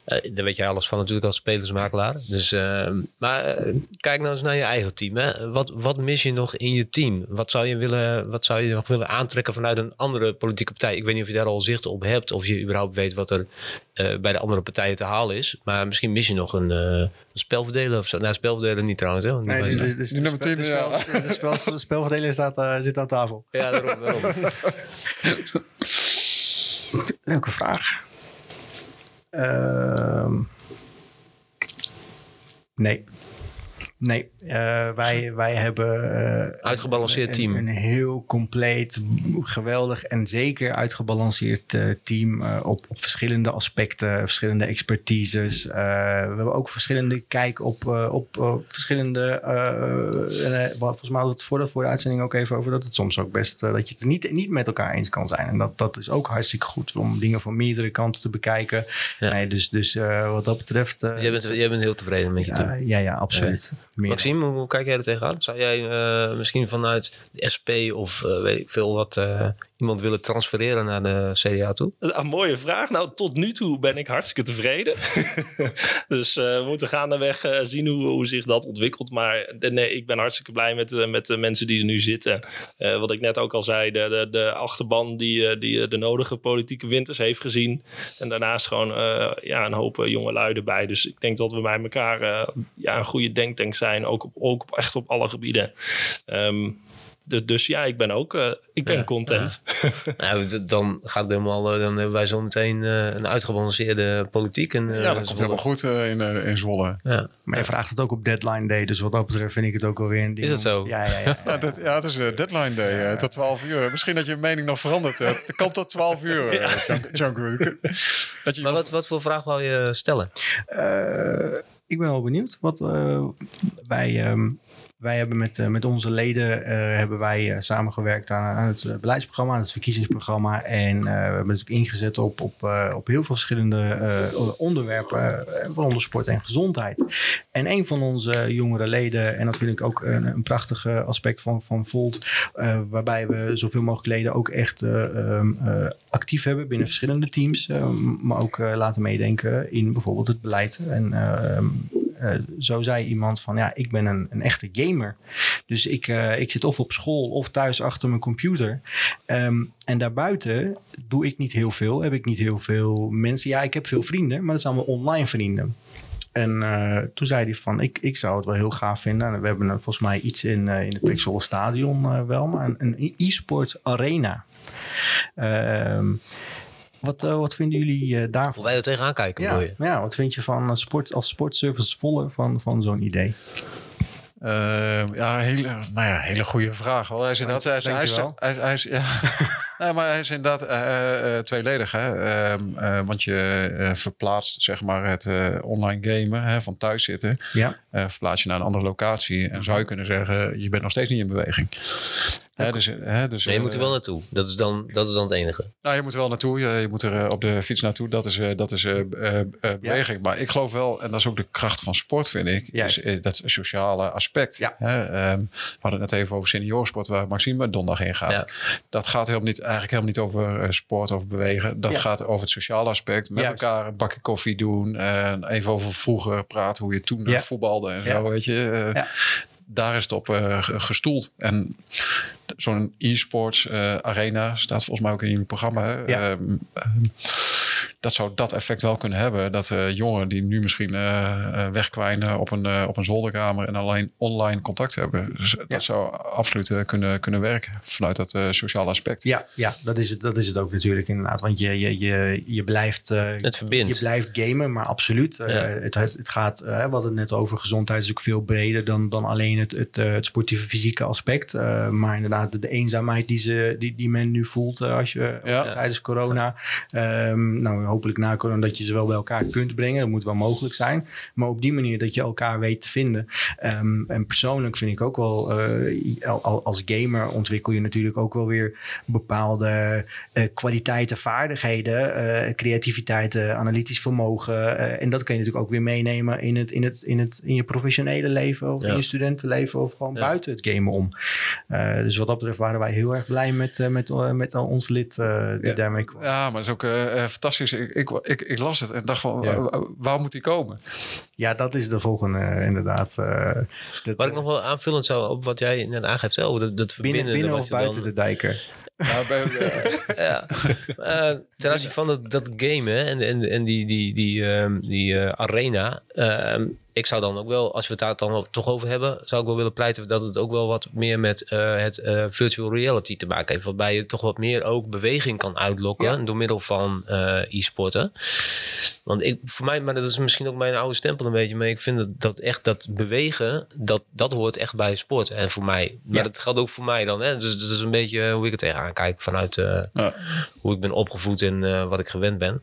Eh, daar weet jij alles van natuurlijk als spelersmakelaar. Dus, eh, maar eh, kijk nou eens naar je eigen team. Hè. Wat, wat mis je nog in je team? Wat zou je, willen, wat zou je nog willen aantrekken vanuit een andere politieke partij? Ik weet niet of je daar al zicht op hebt, of je überhaupt weet wat er eh, bij de andere partijen te halen is. Maar misschien mis je nog een, eh, een spelverdeler of zo. Nou, spelverdeler niet trouwens. Hè, Nee, dus, dus, dus nummer de spel- 10, de ja. spel- De spel- de spelverdeler staat, eh, zit aan tafel. Ja, daarom. daarom. Leuke vraag. Ehm, nee. Nee, eh, wij, wij hebben... eh, Uitgebalanceerd een- team. Een, heel compleet, geweldig en zeker uitgebalanceerd eh, team eh, op, op verschillende aspecten, verschillende expertises. Eh, we hebben ook verschillende kijk op, eh, op verschillende... eh, en, eh, wat- volgens mij hadden we het voor de, voor de uitzending ook even over dat het soms ook best... dat je het niet, niet met elkaar eens kan zijn. En dat, dat is ook hartstikke goed om dingen van meerdere kanten te bekijken. Ja. Nee, dus, dus eh, wat dat betreft... jij, bent, jij bent heel tevreden met je team. ja, ja, ja, absoluut. Maxime, hoe, hoe kijk jij er tegenaan? Zou jij eh, misschien vanuit de SP of eh, weet ik veel wat eh, iemand willen transfereren naar de CDA toe? Een mooie vraag. Nou, tot nu toe ben ik hartstikke tevreden. dus eh, we moeten gaandeweg eh zien hoe, hoe zich dat ontwikkelt. Maar nee, ik ben hartstikke blij met, eh, met de mensen die er nu zitten. Wat ik net ook al zei, de, de, achterban die, die de nodige politieke winters heeft gezien. En daarnaast gewoon ja, een hoop jonge lui erbij. Dus ik denk dat we bij elkaar ja, een goede denktank zijn. Ook, op, ook echt op alle gebieden. Ehm, dus, dus ja, ik ben ook eh, ik ben Ja, content. Nou, dan gaat het helemaal, eh, dan hebben wij zo meteen eh, een uitgebalanceerde politiek. En, eh, ja, dat komt helemaal goed eh, in, in Zwolle. Ja. Maar je vraagt het ook op deadline day. Dus wat dat betreft vind ik het ook wel weer een ding. Is dat zo? Ja, ja, ja. Ja, dat, ja, het is deadline day, tot 12 uur. Misschien dat je mening nog verandert. Het kan tot 12 uur, Maar wat, wat voor vraag wou je stellen? Eh, ik ben wel benieuwd. Wat eh, wij, ehm, wij hebben met, eh, met onze leden eh, hebben wij eh, samengewerkt aan, het beleidsprogramma, aan het verkiezingsprogramma. En we hebben natuurlijk ingezet op, op, op heel veel verschillende onderwerpen, waaronder sport en gezondheid. En een van onze jongere leden, en dat vind ik ook een, een prachtig aspect van, van Volt, waarbij we zoveel mogelijk leden ook echt eh, ehm, eh, actief hebben binnen verschillende teams, maar ook laten meedenken in bijvoorbeeld het beleid. En eh, zo zei iemand van, ja, ik ben een, een echte gamer. Dus ik, eh, ik zit of op school of thuis achter mijn computer. Ehm, en daarbuiten doe ik niet heel veel, heb ik niet heel veel mensen. Ja, ik heb veel vrienden, maar dat zijn allemaal online vrienden. En eh, toen zei hij van, ik, ik zou het wel heel gaaf vinden. En we hebben eh, volgens mij iets in, eh, in het Pixel Stadion wel, maar een, een e-sport arena. Ehm, wat, eh, wat vinden jullie eh, Hoe daarvan? wij er tegenaan kijken, Ja, bedoel je? ja, wat vind je van eh, sport, als sportservice volle van, van zo'n idee? Eh, ja, hele, nou ja, hele goede vraag. Wel, hij is inderdaad, hij is, hij is, hij is, hij is- ja. Nee, maar hij is inderdaad eh, eh, tweeledig. Hè? Ehm, eh, want je eh, verplaatst zeg maar het eh, online gamen hè, van thuis zitten. Ja, eh, verplaats je naar een andere locatie. En zou je kunnen zeggen, je bent nog steeds niet in beweging. Hè, dus, hè, dus, Nee, je moet er eh, wel naartoe. Dat is dan, dat is dan het enige. nou, je moet er wel naartoe. Je, je moet er eh, op de fiets naartoe. Dat is, eh, dat is eh, eh, eh, beweging. Maar ik geloof wel, en dat is ook de kracht van sport, vind ik. Is, eh, dat sociale aspect. Ja. Hè? Ehm, we hadden het net even over seniorensport, waar Maxime donderdag heen gaat. Ja. Dat gaat helemaal niet, eigenlijk helemaal niet over eh, sport, over bewegen. Dat Ja. gaat over het sociale aspect. Met Juist. elkaar een bakje koffie doen. En even over vroeger praten, hoe je toen Ja. voetbalde en Ja. zo, weet je. Eh, Ja. Daar is het op eh, ge- gestoeld. En zo'n e-sports arena staat volgens mij ook in jullie programma. Ja. Ehm, ehm, dat zou dat effect wel kunnen hebben. Dat eh, jongeren die nu misschien eh, eh, wegkwijnen op een, op een zolderkamer en alleen online contact hebben. Dus Ja. dat zou absoluut eh, kunnen, kunnen werken vanuit dat eh, sociale aspect. ja, ja dat, is het, dat is het ook natuurlijk inderdaad. Want je, je, je, je, blijft, eh, Het verbindt. je blijft gamen, maar absoluut. eh, Ja. het, het, het gaat, we hadden het net over gezondheid, is ook veel breder dan, dan alleen het, het, eh, het sportieve fysieke aspect. Eh, maar inderdaad, de, eenzaamheid die, ze, die, die men nu voelt als je Ja. tijdens corona. Ehm, nou, we hopelijk na corona dat je ze wel bij elkaar kunt brengen. Dat moet wel mogelijk zijn. Maar op die manier dat je elkaar weet te vinden. Ehm, en persoonlijk vind ik ook wel, eh, al- als gamer ontwikkel je natuurlijk ook wel weer bepaalde eh, kwaliteiten, vaardigheden, eh, creativiteit, eh, analytisch vermogen. eh, en dat kan je natuurlijk ook weer meenemen in, het, in, het, in, het, in je professionele leven of Ja. in je studentenleven of gewoon Ja. buiten het gamen om. Eh, dus wat dat betreft waren wij heel erg blij met, eh, met, met al ons lid eh, die Ja. daarmee kwam. Ja, maar het is ook eh, eh, fantastisch. Ik, ik, ik, ik las het en dacht van, Ja. wa- wa- waar moet die komen? Ja, dat is de volgende eh, inderdaad. eh, dat, Wat ik nog wel aanvullend zou op wat jij net aangeeft, over dat, dat verbinden. binnen, binnen wat of je buiten dan, de dijker. Nou, bij, eh, Ja. Eh, ten aanzien van dat, dat game hè, en, en, en die, die, die, ehm, die eh, arena. ehm, ik zou dan ook wel, als we het daar dan toch over hebben, zou ik wel willen pleiten dat het ook wel wat meer met eh, het eh, virtual reality te maken heeft. Waarbij je toch wat meer ook beweging kan uitlokken door middel van eh, e-sporten. Want ik, voor mij, maar dat is misschien ook mijn oude stempel een beetje, maar ik vind dat, dat echt dat bewegen, dat, dat hoort echt bij sport. En voor mij, maar Ja. dat geldt ook voor mij dan. Hè? Dus dat is een beetje hoe ik het tegenaan kijk vanuit Ja. hoe ik ben opgevoed en wat ik gewend ben.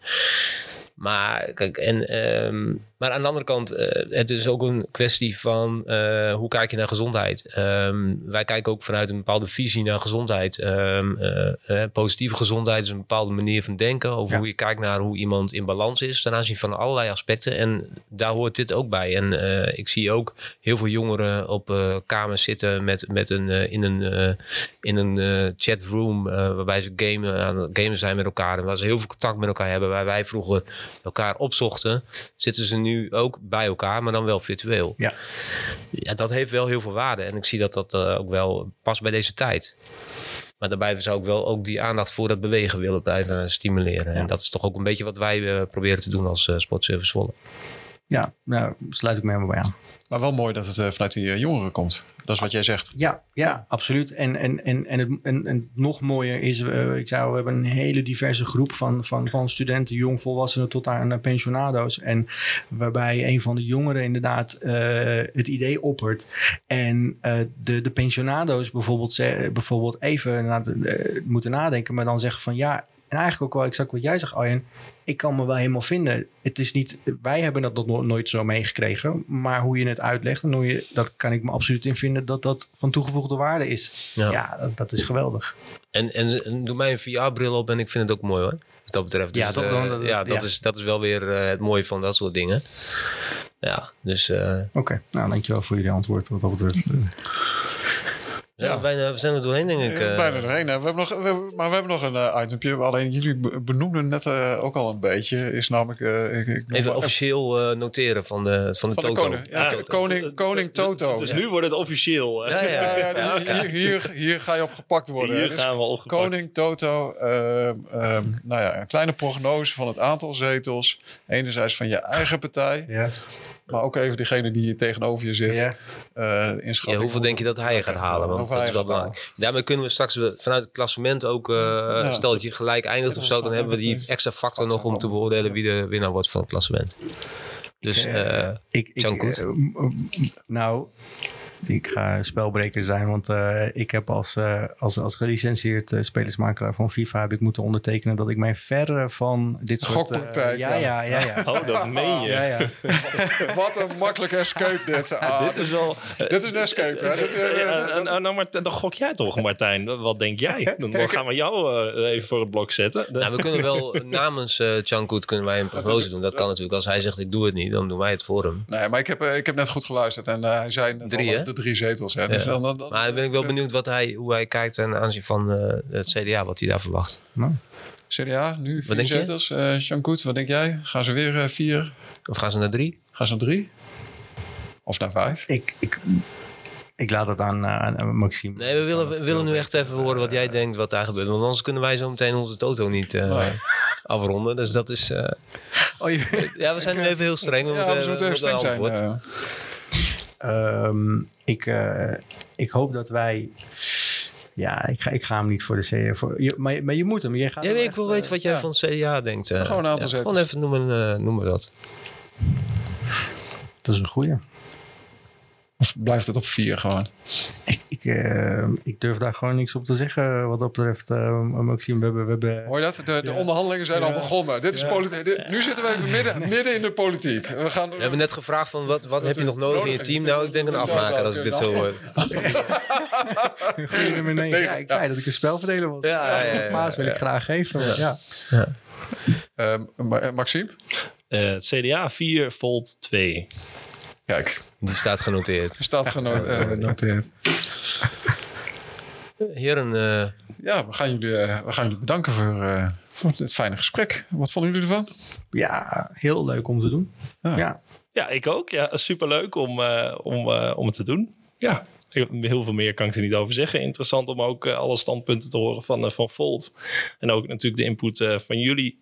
Maar kijk, en, ehm, maar aan de andere kant, eh, het is ook een kwestie van eh, hoe kijk je naar gezondheid. Ehm, wij kijken ook vanuit een bepaalde visie naar gezondheid. Ehm, eh, positieve gezondheid is een bepaalde manier van denken over Ja. hoe je kijkt naar hoe iemand in balans is ten aanzien van allerlei aspecten. En daar hoort dit ook bij. En ik zie ook heel veel jongeren op kamers zitten met, met een, in een, in een chatroom waarbij ze gamen, aan het gamen zijn met elkaar. En waar ze heel veel contact met elkaar hebben. Waar wij vroeger elkaar opzochten, zitten ze nu ook bij elkaar, maar dan wel virtueel. Ja. Ja, dat heeft wel heel veel waarde. En ik zie dat dat eh, ook wel past bij deze tijd. Maar daarbij zou ik wel ook die aandacht voor dat bewegen willen blijven stimuleren. Ja. En dat is toch ook een beetje wat wij eh, proberen te doen als eh Sportservice Zwolle. Ja, nou, sluit ik me helemaal bij aan. maar wel mooi dat het eh, vanuit die eh, jongeren komt. Dat is wat jij zegt. Ja, ja, absoluut. En, en, en, en, het, en, en nog mooier is, eh, ik zou, we hebben een hele diverse groep van, van, van studenten, jongvolwassenen tot aan pensionado's. En waarbij een van de jongeren inderdaad het idee oppert. En de, de pensionado's bijvoorbeeld, bijvoorbeeld even na moeten nadenken, maar dan zeggen van ja. En eigenlijk ook wel exact wat jij zegt, Arjen. Ik kan me wel helemaal vinden. Het is niet, wij hebben dat nog no- nooit zo meegekregen. Maar hoe je het uitlegt, en hoe je, dat kan ik me absoluut in vinden dat dat van toegevoegde waarde is. Ja. Ja, dat, dat is geweldig. En, en, en doe mij een VR-bril op en ik vind het ook mooi hoor. Wat dat betreft. Ja, Dus, eh, dat- ja, dat, ja. Is, dat is wel weer eh, het mooie van dat soort dingen. Ja, dus eh, Oké, nou dankjewel voor jullie antwoord wat dat betreft. We zijn, Ja. er bijna, we zijn er doorheen denk ik. Eh, eh. Bijna doorheen. hè. We hebben nog, we hebben- maar we hebben nog een eh, itempje. Alleen jullie be- benoemden net eh, ook al een beetje. Is namelijk... eh, ik, ik Even maar- officieel eh, noteren van de, van de van de Toto. koning. Ja, Ja, koning, koning Toto. Dus nu wordt het officieel. hè? Ja, ja. Ja, ja, Ja, hier, hier, hier ga je op gepakt worden. Hier Dus gaan we opgepakt. Koning Toto, ehm, ehm, nou ja, een kleine prognose van het aantal zetels. Enerzijds van je eigen partij, Ja, maar ook even degene die hier tegenover je zit. ja. eh Ja, inschatting. hoeveel denk je dat hij gaat halen? Want dat is wel belangrijk. Daarmee kunnen we straks vanuit het klassement ook, eh, stel dat je gelijk eindigt of zo, dan hebben we die extra factor nog om te beoordelen wie de winnaar wordt van het klassement. Dus eh, Ik, ik, nou, ik ga spelbreker zijn, want eh, ik heb als, eh, als, als gelicentieerd eh, spelersmakelaar van FIFA heb ik moeten ondertekenen dat ik mij verre van dit soort... Gokpraktijk, ja, ja, ja, ja. Oh, dat meen je. Ja, ja. Wat een makkelijke escape dit. Ah, Dit is wel... dit is een escape. Hè? Dit, eh, nou, nou, maar dan gok jij toch, Martijn. Wat denk jij? Dan gaan we jou eh, even voor het blok zetten. Nou, we kunnen wel namens eh Chankut kunnen wij een prognose doen. Dat kan natuurlijk. Als hij zegt ik doe het niet, dan doen wij het voor hem. Nee, maar ik heb, ik heb net goed geluisterd en eh, hij zei Drie, hè? De drie zetels. Hè? Dus dan, dan, dan- Maar dan ben ik wel benieuwd wat hij, hoe hij kijkt ten aanzien van eh, het CDA, wat hij daar verwacht. Nou, CDA, nu vier zetels. Eh Koet, wat denk jij? Gaan ze weer eh, vier? Of gaan ze naar drie? Gaan ze naar drie? Of naar vijf? ik, ik, ik laat het aan, eh, aan Maxime. Nee, we willen, we willen nu echt even horen wat jij denkt wat daar gebeurt. Want anders kunnen wij zo meteen onze Toto niet eh, afronden. Dus dat is... eh, Oh, je- ja, we zijn nu even heel streng. We ja, moeten, we moeten even moeten streng zijn. Eh. Ehm, ik, eh, ik hoop dat wij. Ja, ik ga, ik ga hem niet voor de C. Voor, je, maar, maar je moet hem. Je gaat Ja, hem ik echt, wil eh, weten wat jij ja. van het CDA denkt. eh. Gewoon een aantal ja. Gewoon even noemen, eh, noemen we dat. Dat is een goeie. Of blijft het op vier gewoon? Ik, ik, eh, ik durf daar gewoon niks op te zeggen wat dat betreft, uh, Maxime. We hebben, we hebben, Hoor je dat? De, de Ja. onderhandelingen zijn al begonnen. Dit is Ja. politiek. dit- nu zitten we even midden, midden in de politiek. We gaan... We hebben net gevraagd van wat, wat heb je nog nodig in je team? Nou, ik denk een afmaker als ik dit zo hoor. Goeie nummer negen. Ja, ik zei dat ik een spelverdeler was. Ja, ja, ja, ja. Maas wil ik graag geven. Ja. Ehm, eh, Maxime? Eh, het CDA 4, Volt 2. Kijk, Die staat genoteerd. er staat geno- eh, genoteerd. Heren, eh, Ja, we gaan jullie, eh, we gaan jullie bedanken voor, eh, voor dit fijne gesprek. Wat vonden jullie ervan? ja, heel leuk om te doen. Ja. Ja. Ja, ik ook. Ja, superleuk om, eh, om, eh, om het te doen. Ja, heel veel meer kan ik er niet over zeggen. Interessant om ook eh, alle standpunten te horen van, eh, van Volt. En ook natuurlijk de input eh, van jullie.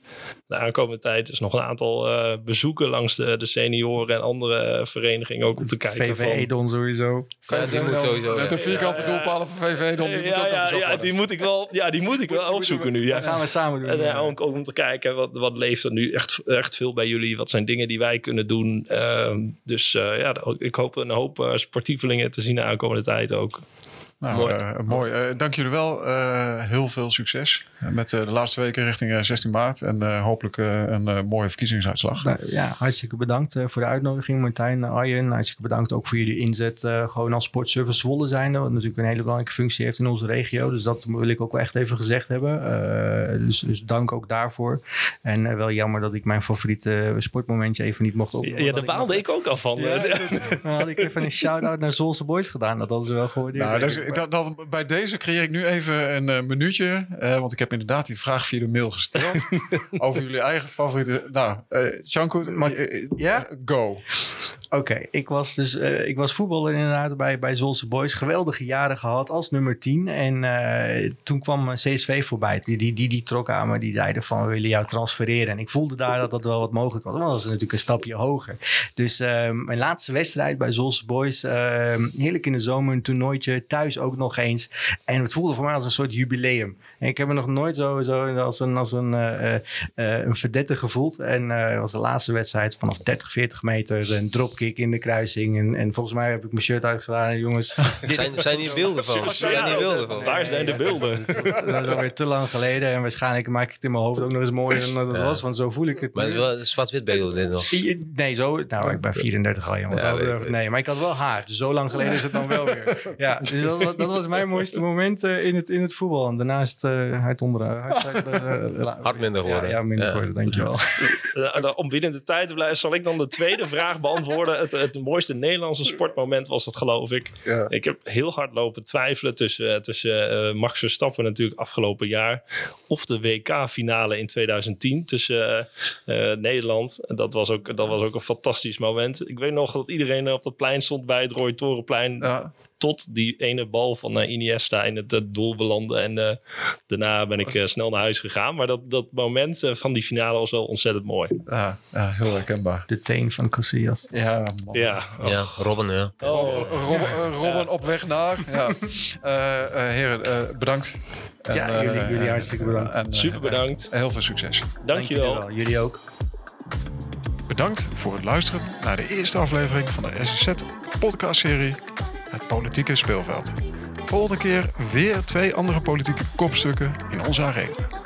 De aankomende tijd is nog een aantal eh, bezoeken langs de, de senioren en andere verenigingen. Ook om te kijken VV. Edon sowieso. Ja, die moet sowieso, De, ja. de vierkante doelpalen van VV, dan, die moet ook ja, die moet ik wel, ja, die moet ik wel opzoeken nu. Ja. Dat gaan we samen doen. En ook, ook om te kijken, wat, wat leeft er nu echt, echt veel bij jullie? Wat zijn dingen die wij kunnen doen? Ehm, dus eh, ja, ik hoop een hoop sportievelingen te zien de aankomende tijd ook. Nou, Mooi. mooi. mooi. Eh, dank jullie wel. Eh, heel veel succes eh, met eh, de laatste weken richting eh, 16 maart. En eh, hopelijk eh, een eh, mooie verkiezingsuitslag. Nou, ja, hartstikke bedankt eh, voor de uitnodiging, Martijn, eh, Arjen. Hartstikke bedankt ook voor jullie inzet, eh, gewoon als sportservice Zwolle zijnde. Wat natuurlijk een hele belangrijke functie heeft in onze regio. Dus dat wil ik ook wel echt even gezegd hebben. Eh, dus, dus dank ook daarvoor. En eh, wel jammer dat ik mijn favoriete sportmomentje even niet mocht opnemen. Ja, daar baalde ik ook al van. Ja, Eh, dan had ik even een shout-out naar Zolse Boys gedaan. Dat hadden ze wel gehoord. Nou, dat is- dat, dat- bij deze creëer ik nu even een eh, minuutje. eh, want ik heb inderdaad die vraag via de mail gesteld. over jullie eigen favoriete. Nou, Janko, eh, Ja? go. Oké, ik was dus eh, ik was voetballer inderdaad bij, bij Zolse Boys. Geweldige jaren gehad als nummer 10. En eh, toen kwam CSV voorbij. Die, die, die, die trok aan me. Die zeiden van we willen jou transfereren. En ik voelde daar dat dat wel wat mogelijk was. Want dat was natuurlijk een stapje hoger. Dus mijn laatste wedstrijd bij Zolse Boys. heerlijk in de zomer een toernooitje. Thuis ook nog eens. En het voelde voor mij als een soort jubileum. En ik heb me nog nooit zo, zo als een, als een, eh, eh, eh, een verdette gevoeld. En eh, het was de laatste wedstrijd vanaf 30, 40 meter. Een dropkick in de kruising. En, en volgens mij heb ik mijn shirt uitgedaan. En jongens, zijn, zijn hier beelden van? Zijn hier beelden van? Waar zijn de beelden? dat is alweer te lang geleden. En waarschijnlijk maak ik het in mijn hoofd ook nog eens mooier dan dat het was. Want zo voel ik het Maar het is wel zwart-wit beelden dit nog. Nee, zo. Nou, ik ben 34 al, jongen. Ja, Dat- weet ik, weet nee, maar ik had wel haar. Dus zo lang geleden is het dan wel weer. Ja, dus dat, was- dat was mijn mooiste moment eh, in, het, in het voetbal. En daarnaast uh, hard onder. Hard, hard, eh, Hard minder geworden. Ja, ja minder Ja. geworden, dankjewel. Eh, de- Om binnen de tijd te blijven, zal ik dan de tweede vraag beantwoorden. Het, het mooiste Nederlandse sportmoment was dat, geloof ik. Ja. Ik heb heel hard lopen twijfelen tussen, tussen eh, Max Verstappen natuurlijk afgelopen jaar. Of de WK-finale in 2010 tussen eh, eh, Nederland. Dat was, ook, dat was ook een fantastisch moment. Ik weet nog dat iedereen op het plein stond bij het Roy Torenplein. Ja, Tot die ene bal van eh, Iniesta in het, eh, doel belandde. En eh, daarna ben ik eh, snel naar huis gegaan. Maar dat, dat moment eh, van die finale was wel ontzettend mooi. ja, ja, heel herkenbaar. De teen van Casillas. Ja, man. Ja, oh. Ja, Robin, ja. Robben, Robben, eh, Robben op weg naar. Ja. Eh, eh, heren, eh, bedankt. En, Ja, jullie- jullie hartstikke bedankt. en, super bedankt. Heel veel succes. Dankjewel. Jullie ook. Bedankt voor het luisteren naar de eerste aflevering van de SSZ podcastserie Het Politieke Speelveld. Volgende keer weer twee andere politieke kopstukken in onze arena.